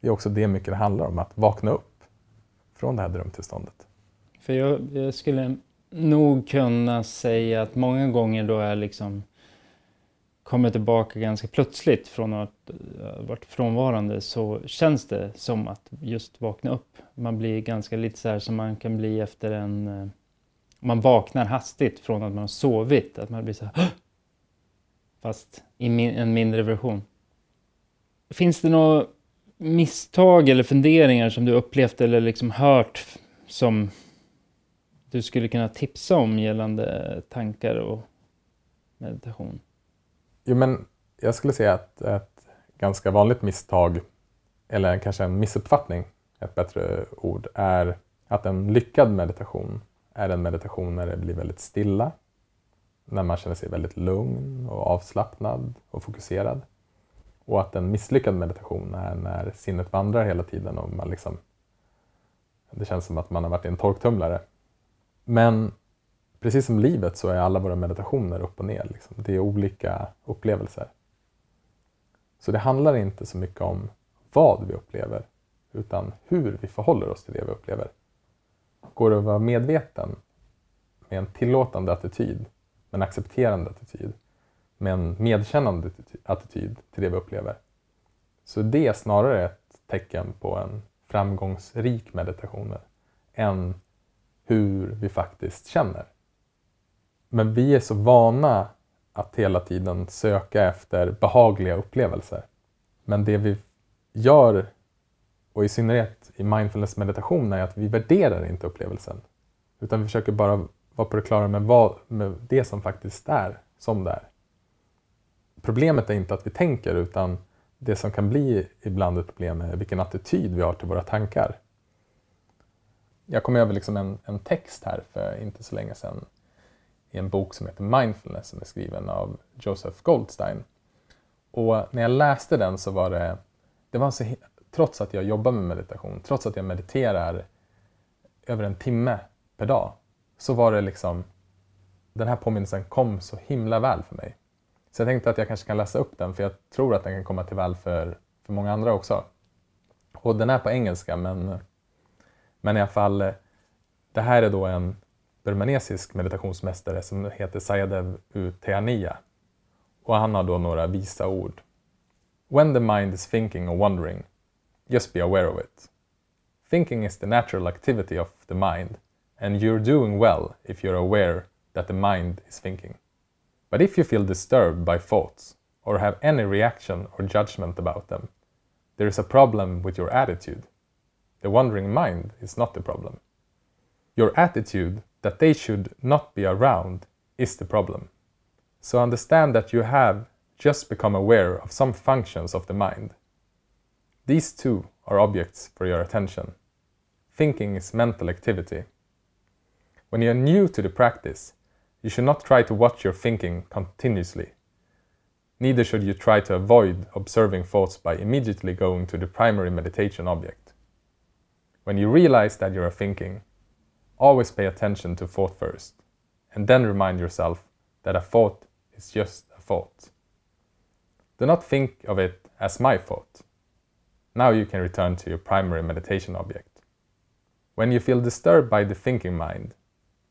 det är också det mycket det handlar om, att vakna upp från det här drömtillståndet. För jag, jag skulle nog kunna säga att många gånger då jag liksom kommer tillbaka ganska plötsligt från att eh, ha varit frånvarande så känns det som att just vakna upp. Man blir ganska lite så här som man kan bli efter en... Eh, man vaknar hastigt från att man har sovit. Att man blir så här... Fast i min, en mindre version. Finns det några misstag eller funderingar som du upplevt eller liksom hört som du skulle kunna tipsa om gällande tankar och meditation? Jo, men jag skulle säga att ett ganska vanligt misstag, eller kanske en missuppfattning, ett bättre ord, är att en lyckad meditation är en meditation när det blir väldigt stilla, när man känner sig väldigt lugn och avslappnad och fokuserad. Och att en misslyckad meditation är när sinnet vandrar hela tiden och man liksom, det känns som att man har varit i en torktumlare. Men precis som livet så är alla våra meditationer upp och ner. Liksom. Det är olika upplevelser. Så det handlar inte så mycket om vad vi upplever, utan hur vi förhåller oss till det vi upplever. Går det att vara medveten med en tillåtande attityd, med en accepterande attityd, med en medkännande attityd till det vi upplever, så det är snarare ett tecken på en framgångsrik meditation än hur vi faktiskt känner. Men vi är så vana att hela tiden söka efter behagliga upplevelser. Men det vi gör, och i synnerhet i mindfulness meditation, är att vi värderar inte upplevelsen. Utan vi försöker bara vara på det klara med, vad, med det som faktiskt är som det är. Problemet är inte att vi tänker, utan det som kan bli ibland ett problem är vilken attityd vi har till våra tankar. Jag kom över liksom en, en text här för inte så länge sedan i en bok som heter Mindfulness som är skriven av Joseph Goldstein. Och när jag läste den så var det, det var så, trots att jag jobbar med meditation, trots att jag mediterar över en timme per dag, så var det liksom, den här påminnelsen kom så himla väl för mig. Så jag tänkte att jag kanske kan läsa upp den, för jag tror att den kan komma till väl för, för många andra också. Och den är på engelska, men, men i alla fall, eh, det här är då en burmanesisk meditationsmästare som heter Sayadev U Teania. Och han har då några visa ord. When the mind is thinking or wondering, just be aware of it. Thinking is the natural activity of the mind, and you're doing well if you're aware that the mind is thinking. But if you feel disturbed by thoughts, or have any reaction or judgment about them, there is a problem with your attitude. The wandering mind is not the problem. Your attitude that they should not be around is the problem. So understand that you have just become aware of some functions of the mind. These two are objects for your attention. Thinking is mental activity. When you are new to the practice, you should not try to watch your thinking continuously. Neither should you try to avoid observing thoughts by immediately going to the primary meditation object. When you realize that you are thinking, Always pay attention to thought first, and then remind yourself that a thought is just a thought. Do not think of it as my thought. Now you can return to your primary meditation object. When you feel disturbed by the thinking mind,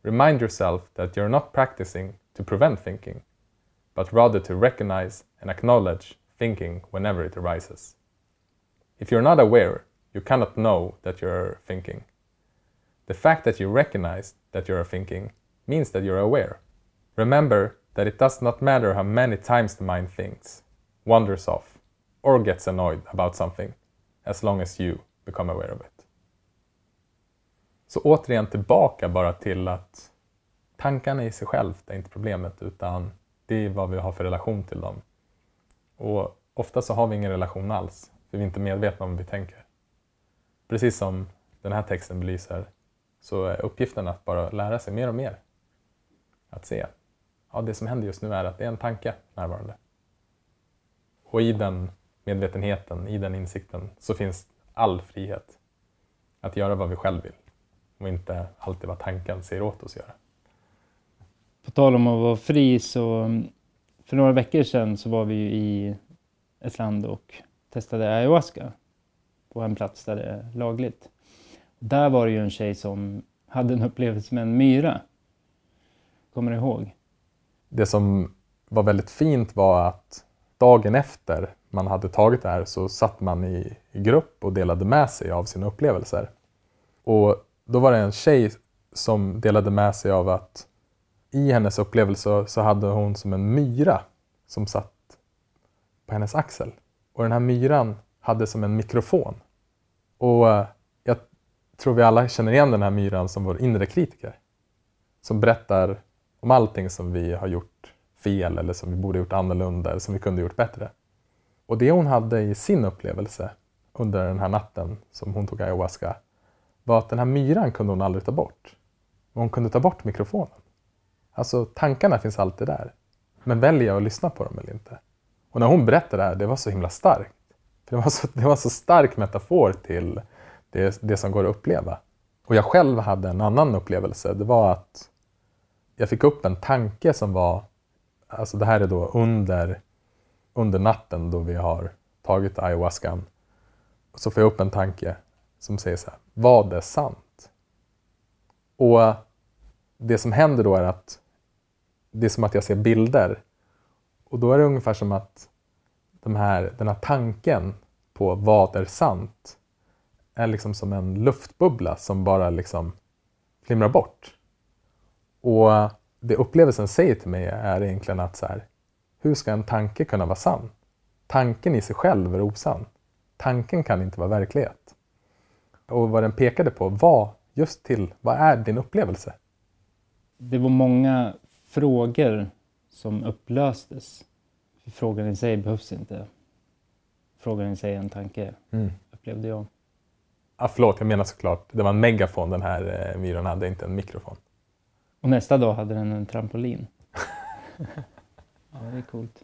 remind yourself that you're not practicing to prevent thinking, but rather to recognize and acknowledge thinking whenever it arises. If you're not aware, you cannot know that you're thinking. The fact that you recognize that you are thinking means that you're aware. Remember that it does not matter how many times the mind thinks, wanders off, or gets annoyed about something, as long as you become aware of it. Så återigen tillbaka bara till att tankarna i sig självt är inte problemet, utan det är vad vi har för relation till dem. Och ofta så har vi ingen relation alls, för vi är inte medvetna om vad vi tänker. Precis som den här texten belyser så är uppgiften att bara lära sig mer och mer. Att se att ja, det som händer just nu är att det är en tanke närvarande. Och i den medvetenheten, i den insikten, så finns all frihet. Att göra vad vi själv vill och inte alltid vad tanken säger åt oss att göra. På tal om att vara fri så mm, för några veckor sedan så var vi ju i ett land och testade ayahuasca på en plats där det är lagligt. Där var det ju en tjej som hade en upplevelse med en myra. Kommer du ihåg? Det som var väldigt fint var att dagen efter man hade tagit det här så satt man i, i grupp och delade med sig av sina upplevelser. Och då var det en tjej som delade med sig av att i hennes upplevelse så hade hon som en myra som satt på hennes axel. Och den här myran hade som en mikrofon. Och eh, jag tror vi alla känner igen den här myran som vår inre kritiker. Som berättar om allting som vi har gjort fel eller som vi borde gjort annorlunda eller som vi kunde gjort bättre. Och det hon hade i sin upplevelse under den här natten som hon tog ayahuasca var att den här myran kunde hon aldrig ta bort. Men hon kunde ta bort mikrofonen. Alltså tankarna finns alltid där. Men väljer jag att lyssna på dem eller inte? Och när hon berättade det här, det var så himla starkt. För det, var så, det var så stark metafor till det, det som går att uppleva. Och jag själv hade en annan upplevelse. Det var att jag fick upp en tanke som var, alltså det här är då under, under natten då vi har tagit ayahuascan. Och så får jag upp en tanke som säger så här, vad är sant? Och det som händer då är att det är som att jag ser bilder. Och då är det ungefär som att de här, den här tanken på vad är sant är liksom som en luftbubbla som bara liksom flimrar bort. Och det upplevelsen säger till mig är egentligen att så här, hur ska en tanke kunna vara sann? Tanken i sig själv är osann. Tanken kan inte vara verklighet. Och vad den pekade på var just till, vad är din upplevelse? Det var många frågor som upplöstes. Frågan i sig behövs inte. Frågan i sig är en tanke, mm. upplevde jag. Ah, förlåt, jag menar såklart, det var en megafon den här eh, myran hade, inte en mikrofon. Och nästa dag hade den en trampolin. ja, det är coolt.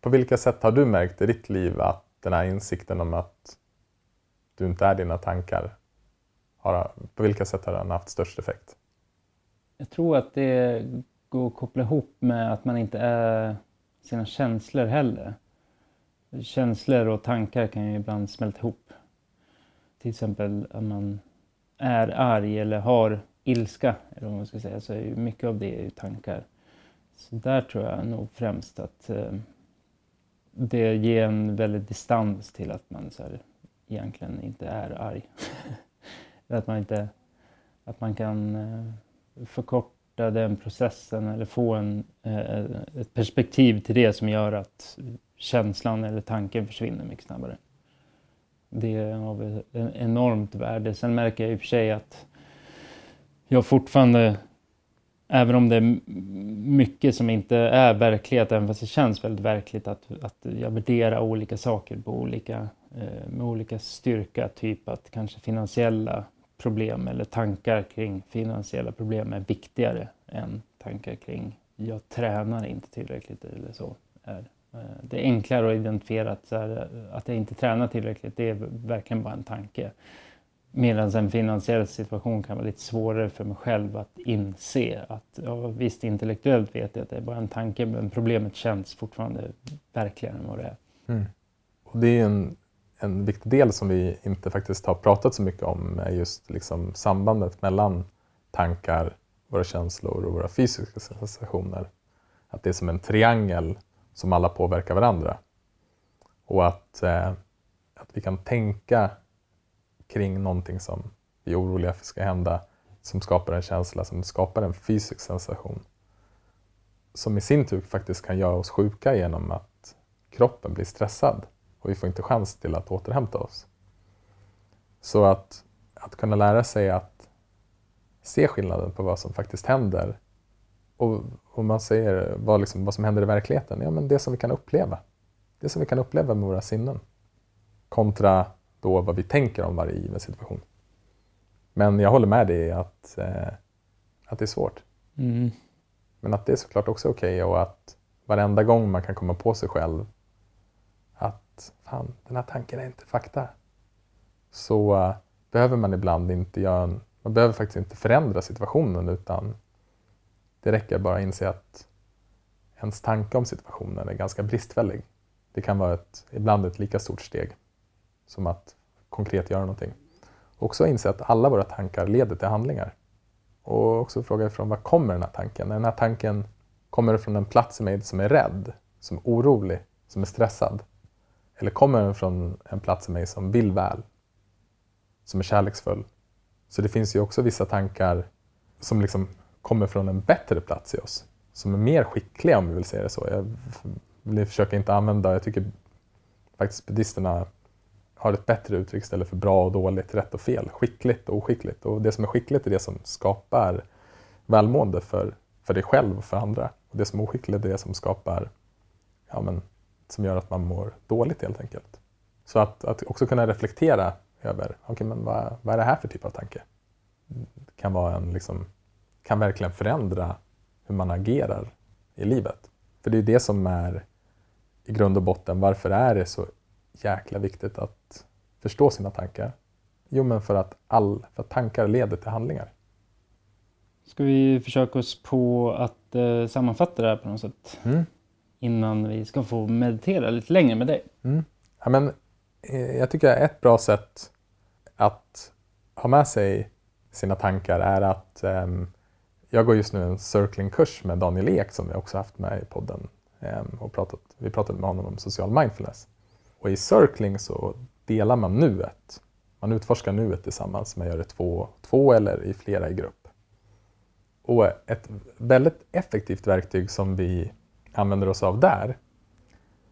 På vilka sätt har du märkt i ditt liv att den här insikten om att du inte är dina tankar, har, på vilka sätt har den haft störst effekt? Jag tror att det går att koppla ihop med att man inte är sina känslor heller. Känslor och tankar kan ju ibland smälta ihop. Till exempel att man är arg eller har ilska, eller vad man ska säga, så är ju mycket av det är ju tankar. Så där tror jag nog främst att eh, det ger en väldigt distans till att man så här, egentligen inte är arg. att man inte, att man kan eh, förkorta den processen eller få en, eh, ett perspektiv till det som gör att känslan eller tanken försvinner mycket snabbare. Det är av ett enormt värde. Sen märker jag i och för sig att jag fortfarande, även om det är mycket som inte är verklighet, även fast det känns väldigt verkligt, att, att jag värderar olika saker på olika, eh, med olika styrka. Typ att kanske finansiella problem eller tankar kring finansiella problem är viktigare än tankar kring jag tränar inte tillräckligt eller så. Är, eh, det är enklare att identifiera att, här, eh, att jag inte tränar tillräckligt, det är verkligen bara en tanke. Medan en finansiell situation kan vara lite svårare för mig själv att inse att ja, visst intellektuellt vet jag att det är bara en tanke men problemet känns fortfarande verkligare än vad det är. Mm. Och det är en en viktig del som vi inte faktiskt har pratat så mycket om är just liksom sambandet mellan tankar, våra känslor och våra fysiska sensationer. Att det är som en triangel som alla påverkar varandra. Och att, eh, att vi kan tänka kring någonting som vi är oroliga för ska hända, som skapar en känsla, som skapar en fysisk sensation. Som i sin tur faktiskt kan göra oss sjuka genom att kroppen blir stressad och vi får inte chans till att återhämta oss. Så att, att kunna lära sig att se skillnaden på vad som faktiskt händer och om man säger vad, liksom, vad som händer i verkligheten, ja men det som vi kan uppleva. Det som vi kan uppleva med våra sinnen. Kontra då vad vi tänker om varje given situation. Men jag håller med dig att, eh, att det är svårt. Mm. Men att det är såklart också okej okay och att varenda gång man kan komma på sig själv fan, den här tanken är inte fakta. Så uh, behöver man ibland inte göra en, man behöver faktiskt inte förändra situationen utan det räcker bara att inse att ens tanke om situationen är ganska bristfällig. Det kan vara ett, ibland ett lika stort steg som att konkret göra någonting. Också inse att alla våra tankar leder till handlingar. Och också fråga ifrån var kommer den här tanken? Den här tanken kommer från en plats i mig som är rädd, som är orolig, som är stressad? Eller kommer från en plats i mig som vill väl, som är kärleksfull? Så det finns ju också vissa tankar som liksom kommer från en bättre plats i oss, som är mer skickliga om vi vill säga det så. Jag vill försöka inte använda, jag tycker faktiskt buddhisterna har ett bättre uttryck istället för bra och dåligt, rätt och fel, skickligt och oskickligt. Och det som är skickligt är det som skapar välmående för, för dig själv och för andra. Och det som är oskickligt är det som skapar, ja men, som gör att man mår dåligt helt enkelt. Så att, att också kunna reflektera över, okay, men vad, vad är det här för typ av tanke? Det kan, vara en, liksom, kan verkligen förändra hur man agerar i livet. För det är det som är i grund och botten, varför är det så jäkla viktigt att förstå sina tankar? Jo, men för att, all, för att tankar leder till handlingar. Ska vi försöka oss på att eh, sammanfatta det här på något sätt? Mm. Innan vi ska få meditera lite längre med dig. Mm. Ja, men, eh, jag tycker ett bra sätt att ha med sig sina tankar är att um, jag går just nu en circlingkurs med Daniel Ek som vi också haft med i podden. Um, och pratat, vi pratade med honom om social mindfulness. Och i circling så delar man nuet. Man utforskar nuet tillsammans. Man gör det två, två eller i flera i grupp. Och ett väldigt effektivt verktyg som vi använder oss av där,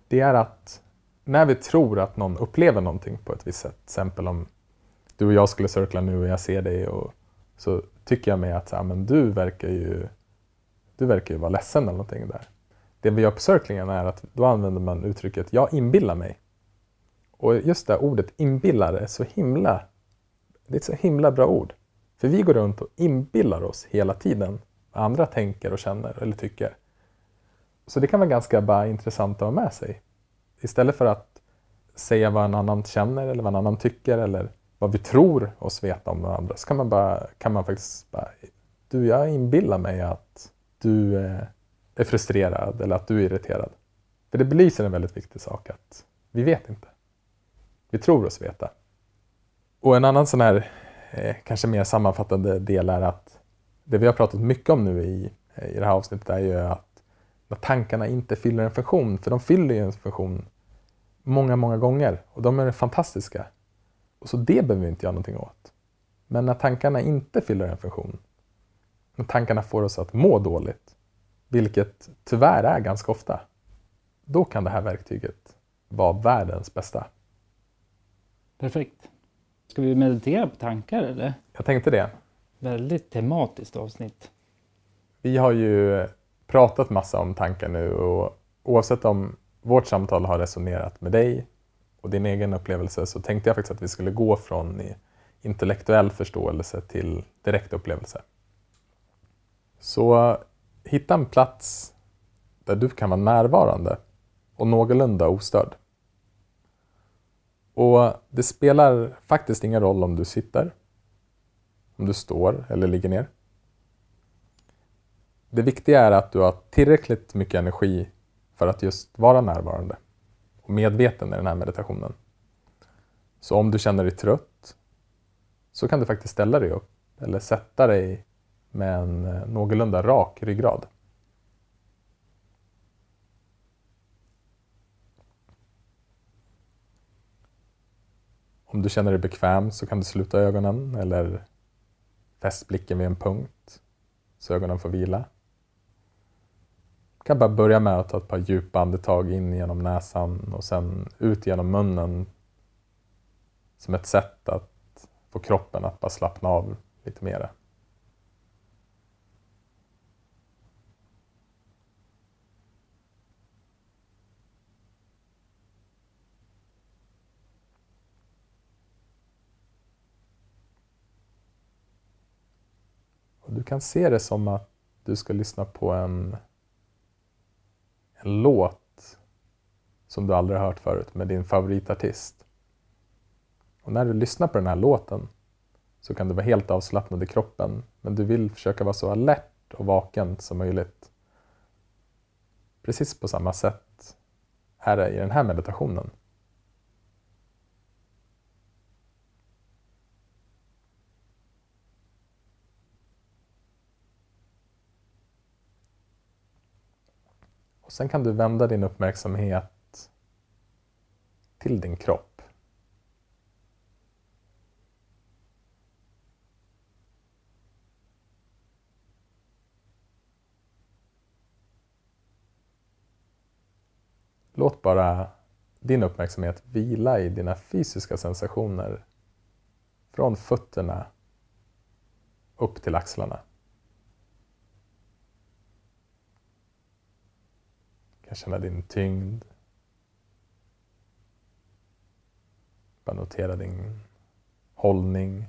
det är att när vi tror att någon upplever någonting på ett visst sätt, till exempel om du och jag skulle cirkla nu och jag ser dig och så tycker jag mig att så här, men du verkar ju du verkar ju vara ledsen eller någonting där. Det vi gör på cirklingen är att då använder man uttrycket jag inbillar mig. Och just det ordet inbillar är så himla, det är ett så himla bra ord. För vi går runt och inbillar oss hela tiden vad andra tänker och känner eller tycker. Så det kan vara ganska bara intressant att ha med sig. Istället för att säga vad en annan känner eller vad en annan tycker eller vad vi tror oss veta om varandra så kan man, bara, kan man faktiskt bara, du jag inbillar mig att du eh, är frustrerad eller att du är irriterad. För det belyser en väldigt viktig sak att vi vet inte. Vi tror oss veta. Och en annan sån här, eh, kanske mer sammanfattande del är att det vi har pratat mycket om nu i, i det här avsnittet är ju att när tankarna inte fyller en funktion, för de fyller ju en funktion många, många gånger och de är fantastiska. Och så det behöver vi inte göra någonting åt. Men när tankarna inte fyller en funktion, när tankarna får oss att må dåligt, vilket tyvärr är ganska ofta, då kan det här verktyget vara världens bästa. Perfekt. Ska vi meditera på tankar eller? Jag tänkte det. Väldigt tematiskt avsnitt. Vi har ju pratat massa om tankar nu och oavsett om vårt samtal har resonerat med dig och din egen upplevelse så tänkte jag faktiskt att vi skulle gå från intellektuell förståelse till direkt upplevelse. Så hitta en plats där du kan vara närvarande och någorlunda ostörd. Och det spelar faktiskt ingen roll om du sitter, om du står eller ligger ner. Det viktiga är att du har tillräckligt mycket energi för att just vara närvarande och medveten i den här meditationen. Så om du känner dig trött så kan du faktiskt ställa dig upp eller sätta dig med en eh, någorlunda rak ryggrad. Om du känner dig bekväm så kan du sluta ögonen eller fäst blicken vid en punkt så ögonen får vila. Kan bara börja med att ta ett par djupa andetag in genom näsan och sen ut genom munnen som ett sätt att få kroppen att bara slappna av lite mera. Du kan se det som att du ska lyssna på en, en låt som du aldrig har hört förut med din favoritartist. Och när du lyssnar på den här låten så kan du vara helt avslappnad i kroppen men du vill försöka vara så alert och vaken som möjligt. Precis på samma sätt är det i den här meditationen. Sen kan du vända din uppmärksamhet till din kropp. Låt bara din uppmärksamhet vila i dina fysiska sensationer från fötterna upp till axlarna. Kan känna din tyngd. Bara notera din hållning.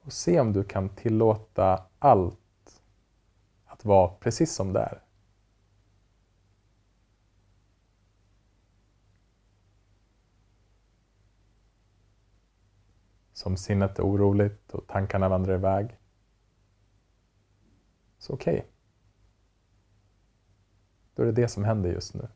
Och se om du kan tillåta allt att vara precis som det är. Som sinnet är oroligt och tankarna vandrar iväg. Så okej. Okay. Då är det det som händer just nu.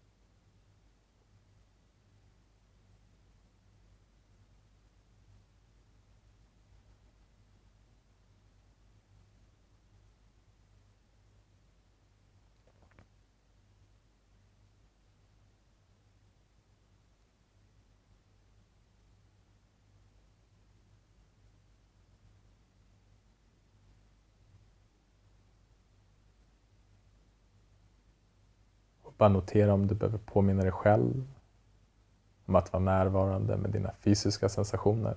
Bara notera om du behöver påminna dig själv om att vara närvarande med dina fysiska sensationer.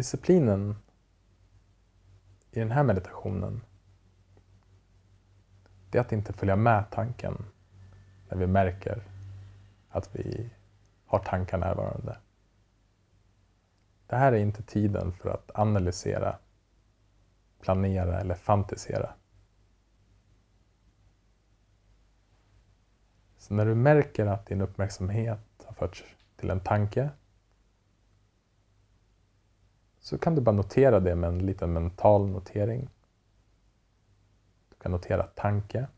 Disciplinen i den här meditationen det är att inte följa med tanken när vi märker att vi har tankar närvarande. Det här är inte tiden för att analysera, planera eller fantisera. Så när du märker att din uppmärksamhet har förts till en tanke så kan du bara notera det med en liten mental notering. Du kan notera tanke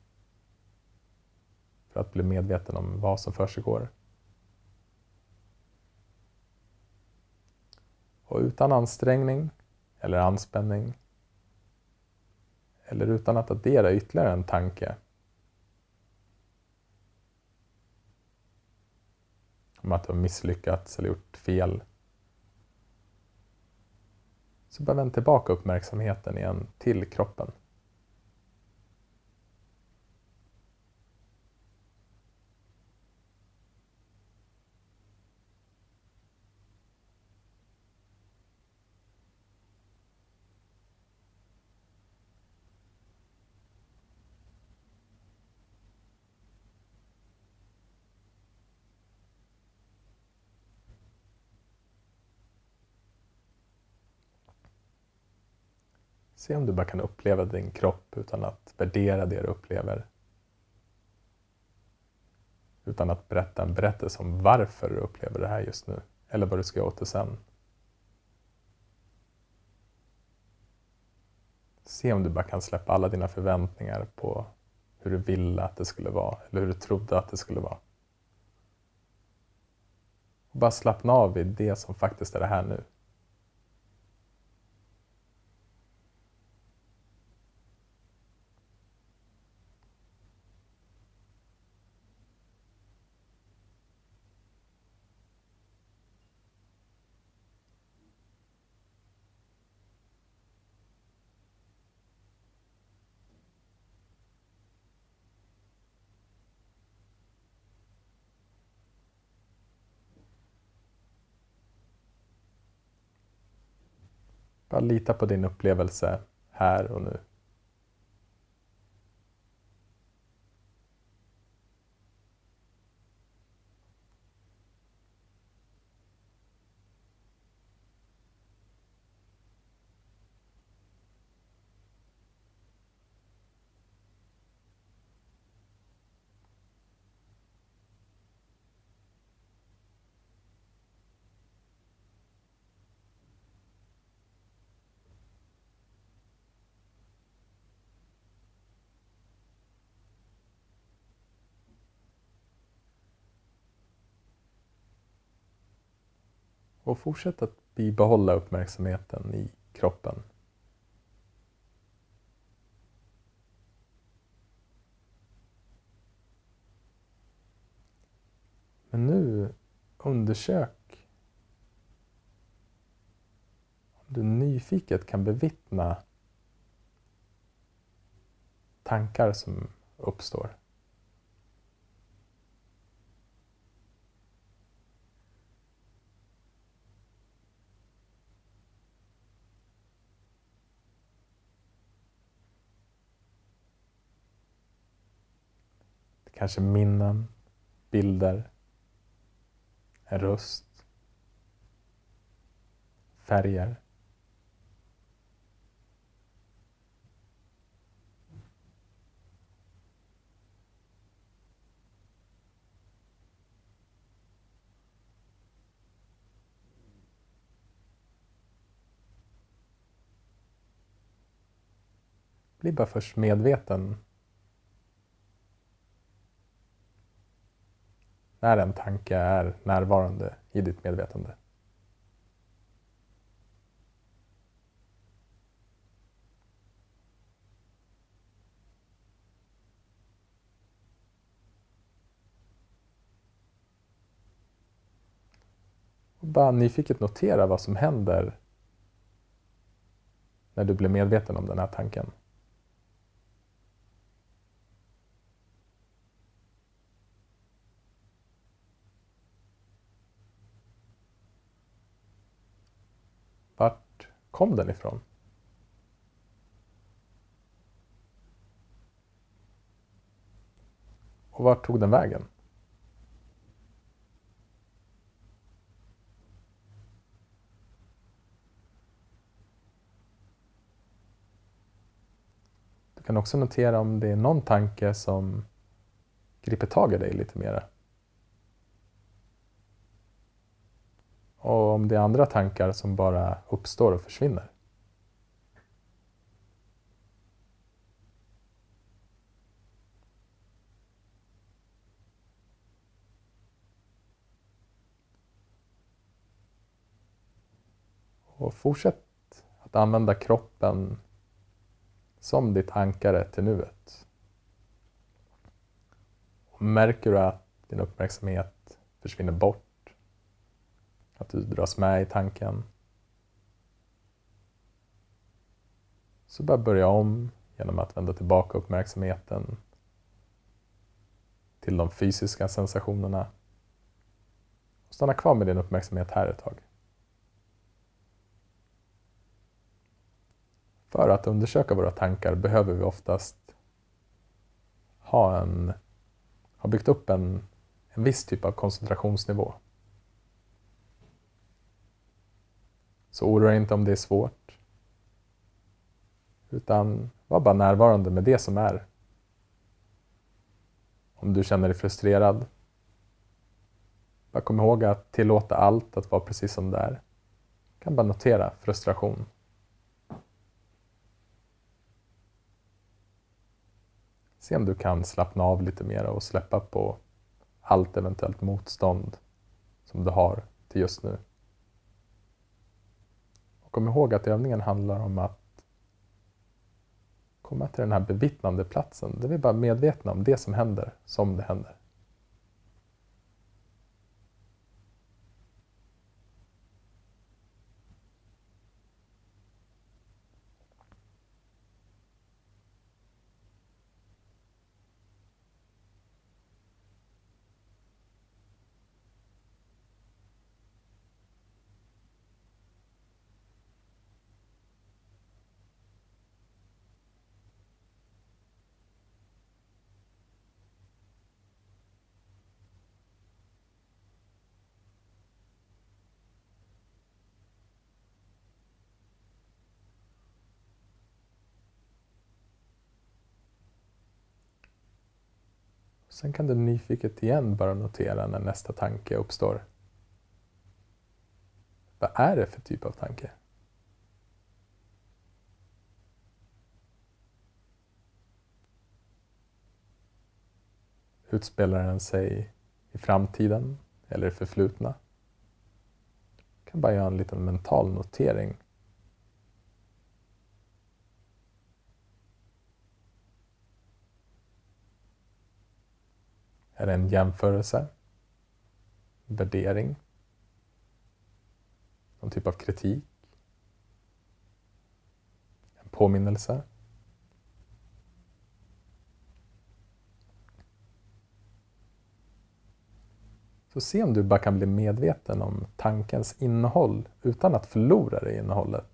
för att bli medveten om vad som försiggår. Och utan ansträngning eller anspänning eller utan att addera ytterligare en tanke om att du har misslyckats eller gjort fel så bara vänd tillbaka uppmärksamheten igen till kroppen. Se om du bara kan uppleva din kropp utan att värdera det du upplever. Utan att berätta en berättelse om varför du upplever det här just nu. Eller vad du ska göra åt det sen. Se om du bara kan släppa alla dina förväntningar på hur du ville att det skulle vara eller hur du trodde att det skulle vara. Och bara slappna av vid det som faktiskt är det här nu. Bara lita på din upplevelse här och nu. Och fortsätt att bibehålla uppmärksamheten i kroppen. Men nu undersök om du nyfiket kan bevittna tankar som uppstår. Kanske minnen, bilder, en röst, färger. Bli bara först medveten när en tanke är närvarande i ditt medvetande. Och bara nyfiket notera vad som händer när du blir medveten om den här tanken. Vart kom den ifrån? Och vart tog den vägen? Du kan också notera om det är någon tanke som griper tag i dig lite mera. Och om det är andra tankar som bara uppstår och försvinner. Och fortsätt att använda kroppen som ditt ankare till nuet. Och märker du att din uppmärksamhet försvinner bort att du dras med i tanken. Så bara börja om genom att vända tillbaka uppmärksamheten till de fysiska sensationerna. Och stanna kvar med din uppmärksamhet här ett tag. För att undersöka våra tankar behöver vi oftast ha, en, ha byggt upp en, en viss typ av koncentrationsnivå. Så oroa dig inte om det är svårt. Utan var bara närvarande med det som är. Om du känner dig frustrerad, bara kom ihåg att tillåta allt att vara precis som det är. Du kan bara notera frustration. Se om du kan slappna av lite mer och släppa på allt eventuellt motstånd som du har till just nu. Kom ihåg att övningen handlar om att komma till den här bevittnande platsen där vi bara är medvetna om det som händer som det händer. Sen kan du nyfiket igen bara notera när nästa tanke uppstår. Vad är det för typ av tanke? Utspelar den sig i framtiden eller i förflutna? Du kan bara göra en liten mental notering. Är det en jämförelse? Värdering? Någon typ av kritik? En påminnelse? Så se om du bara kan bli medveten om tankens innehåll utan att förlora det innehållet.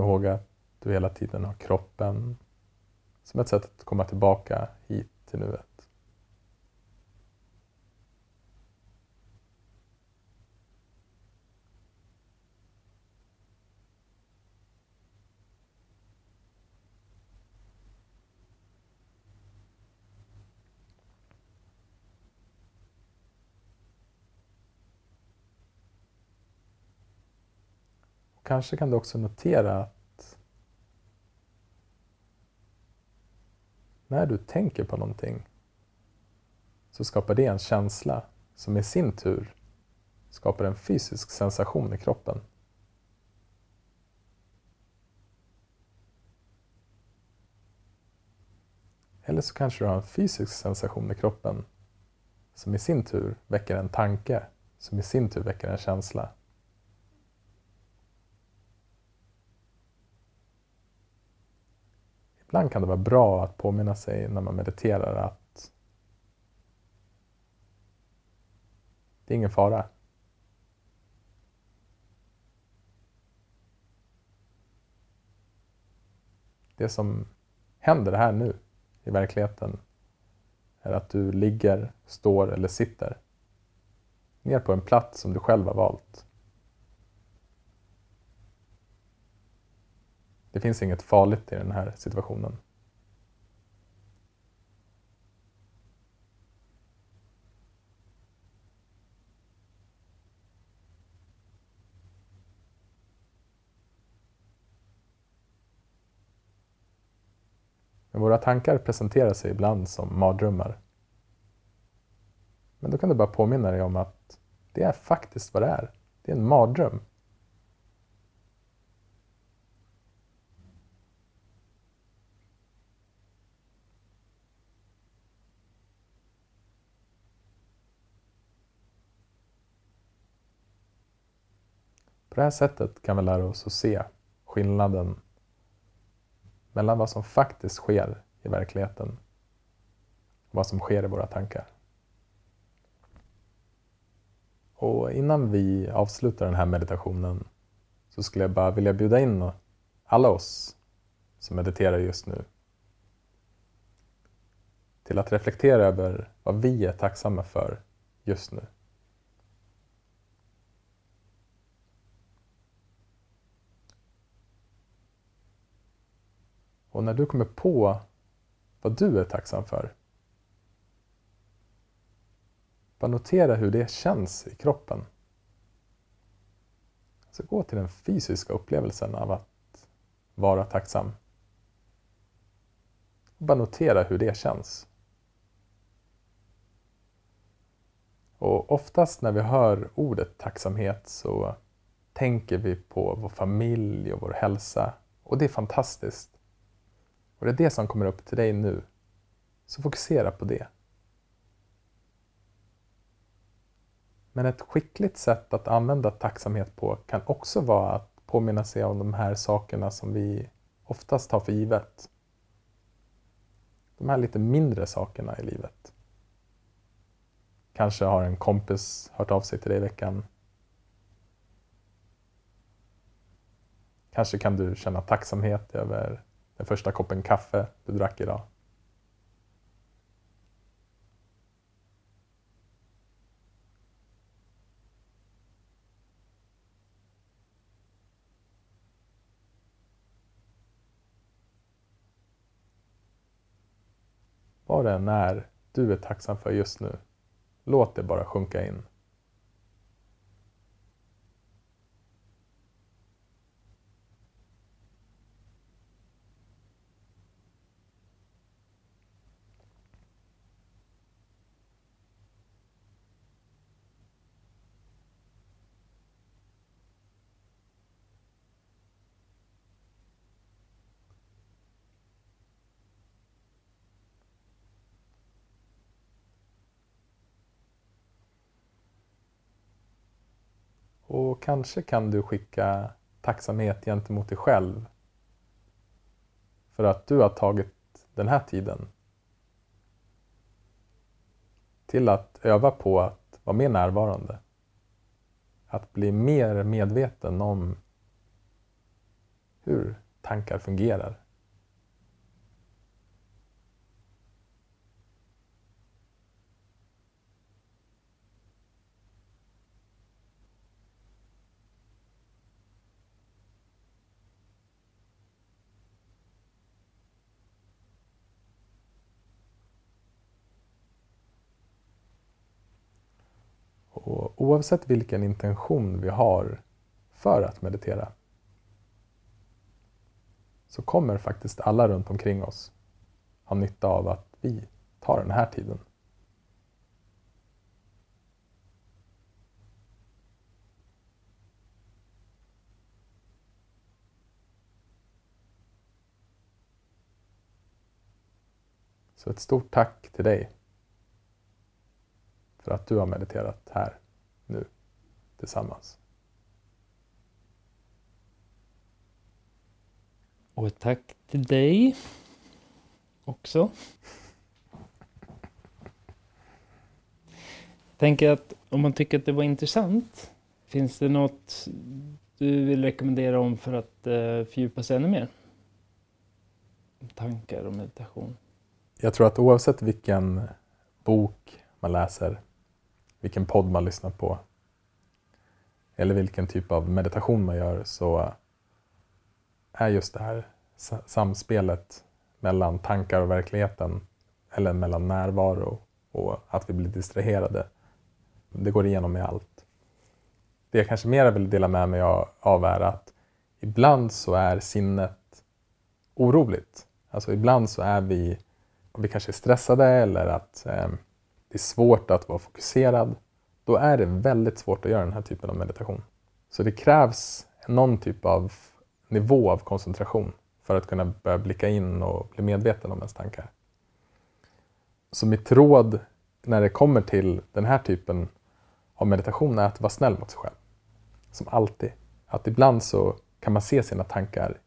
Kom ihåg att du hela tiden har kroppen som ett sätt att komma tillbaka hit till nuet. Kanske kan du också notera att när du tänker på någonting så skapar det en känsla som i sin tur skapar en fysisk sensation i kroppen. Eller så kanske du har en fysisk sensation i kroppen som i sin tur väcker en tanke som i sin tur väcker en känsla. Ibland kan det vara bra att påminna sig när man mediterar att det är ingen fara. Det som händer här nu i verkligheten är att du ligger, står eller sitter ner på en plats som du själv har valt. Det finns inget farligt i den här situationen. Men våra tankar presenterar sig ibland som mardrömmar. Men då kan du bara påminna dig om att det är faktiskt vad det är. Det är en mardröm. Det här sättet kan vi lära oss att se skillnaden mellan vad som faktiskt sker i verkligheten och vad som sker i våra tankar. Och innan vi avslutar den här meditationen så skulle jag bara vilja bjuda in alla oss som mediterar just nu till att reflektera över vad vi är tacksamma för just nu. Och när du kommer på vad du är tacksam för, bara notera hur det känns i kroppen. Så gå till den fysiska upplevelsen av att vara tacksam. Och bara notera hur det känns. Och oftast när vi hör ordet tacksamhet så tänker vi på vår familj och vår hälsa. Och det är fantastiskt. Och det är det som kommer upp till dig nu. Så fokusera på det. Men ett skickligt sätt att använda tacksamhet på kan också vara att påminna sig om de här sakerna som vi oftast tar för givet. De här lite mindre sakerna i livet. Kanske har en kompis hört av sig till dig i veckan. Kanske kan du känna tacksamhet över den första koppen kaffe du drack idag. Vad det än är du är tacksam för just nu, låt det bara sjunka in. Kanske kan du skicka tacksamhet gentemot dig själv för att du har tagit den här tiden till att öva på att vara mer närvarande. Att bli mer medveten om hur tankar fungerar. Och oavsett vilken intention vi har för att meditera så kommer faktiskt alla runt omkring oss ha nytta av att vi tar den här tiden. Så ett stort tack till dig för att du har mediterat här nu tillsammans. Och ett tack till dig också. Tänker att om man tycker att det var intressant, finns det något du vill rekommendera om för att uh, fördjupa sig ännu mer? Tankar och meditation. Jag tror att oavsett vilken bok man läser vilken podd man lyssnar på eller vilken typ av meditation man gör så är just det här samspelet mellan tankar och verkligheten eller mellan närvaro och att vi blir distraherade. Det går igenom i allt. Det jag kanske mer vill dela med mig av är att ibland så är sinnet oroligt. Alltså ibland så är vi, vi kanske är stressade eller att eh, det är svårt att vara fokuserad, då är det väldigt svårt att göra den här typen av meditation. Så det krävs någon typ av nivå av koncentration för att kunna börja blicka in och bli medveten om ens tankar. Så mitt råd när det kommer till den här typen av meditation är att vara snäll mot sig själv. Som alltid. Att ibland så kan man se sina tankar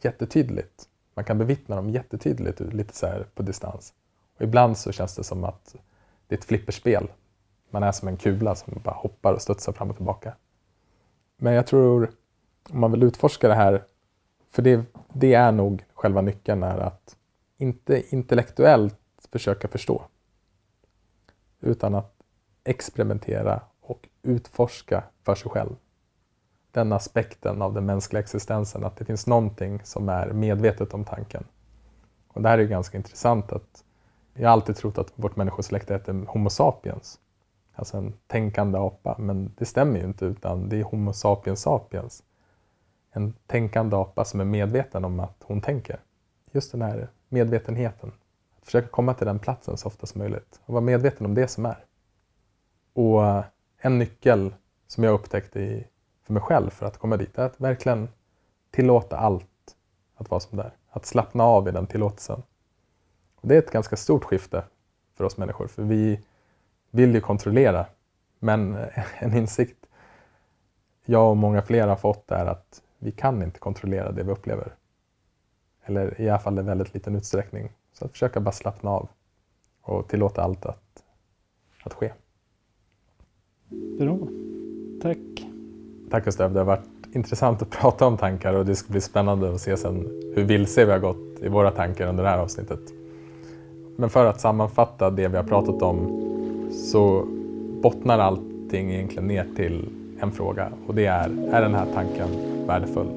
jättetydligt. Man kan bevittna dem jättetydligt lite så på distans. Och ibland så känns det som att det är ett flipperspel. Man är som en kula som bara hoppar och studsar fram och tillbaka. Men jag tror, om man vill utforska det här, för det, det är nog själva nyckeln, är att inte intellektuellt försöka förstå, utan att experimentera och utforska för sig själv. Den aspekten av den mänskliga existensen, att det finns någonting som är medvetet om tanken. Och det här är ju ganska intressant att jag har alltid trott att vårt människosläkte heter Homo sapiens. Alltså en tänkande apa. Men det stämmer ju inte utan det är Homo sapiens sapiens. En tänkande apa som är medveten om att hon tänker. Just den här medvetenheten. Att försöka komma till den platsen så ofta som möjligt och vara medveten om det som är. Och eh, en nyckel som jag upptäckte för mig själv för att komma dit är att verkligen tillåta allt att vara som det är. Att slappna av i den tillåtelsen. Det är ett ganska stort skifte för oss människor, för vi vill ju kontrollera. Men en insikt jag och många fler har fått är att vi kan inte kontrollera det vi upplever. Eller i alla fall i väldigt liten utsträckning. Så att försöka bara slappna av och tillåta allt att, att ske. Bra. Tack. Tack Gustav, det har varit intressant att prata om tankar och det ska bli spännande att se sen hur vilse vi har gått i våra tankar under det här avsnittet. Men för att sammanfatta det vi har pratat om så bottnar allting egentligen ner till en fråga och det är, är den här tanken värdefull?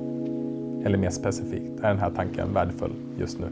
Eller mer specifikt, är den här tanken värdefull just nu?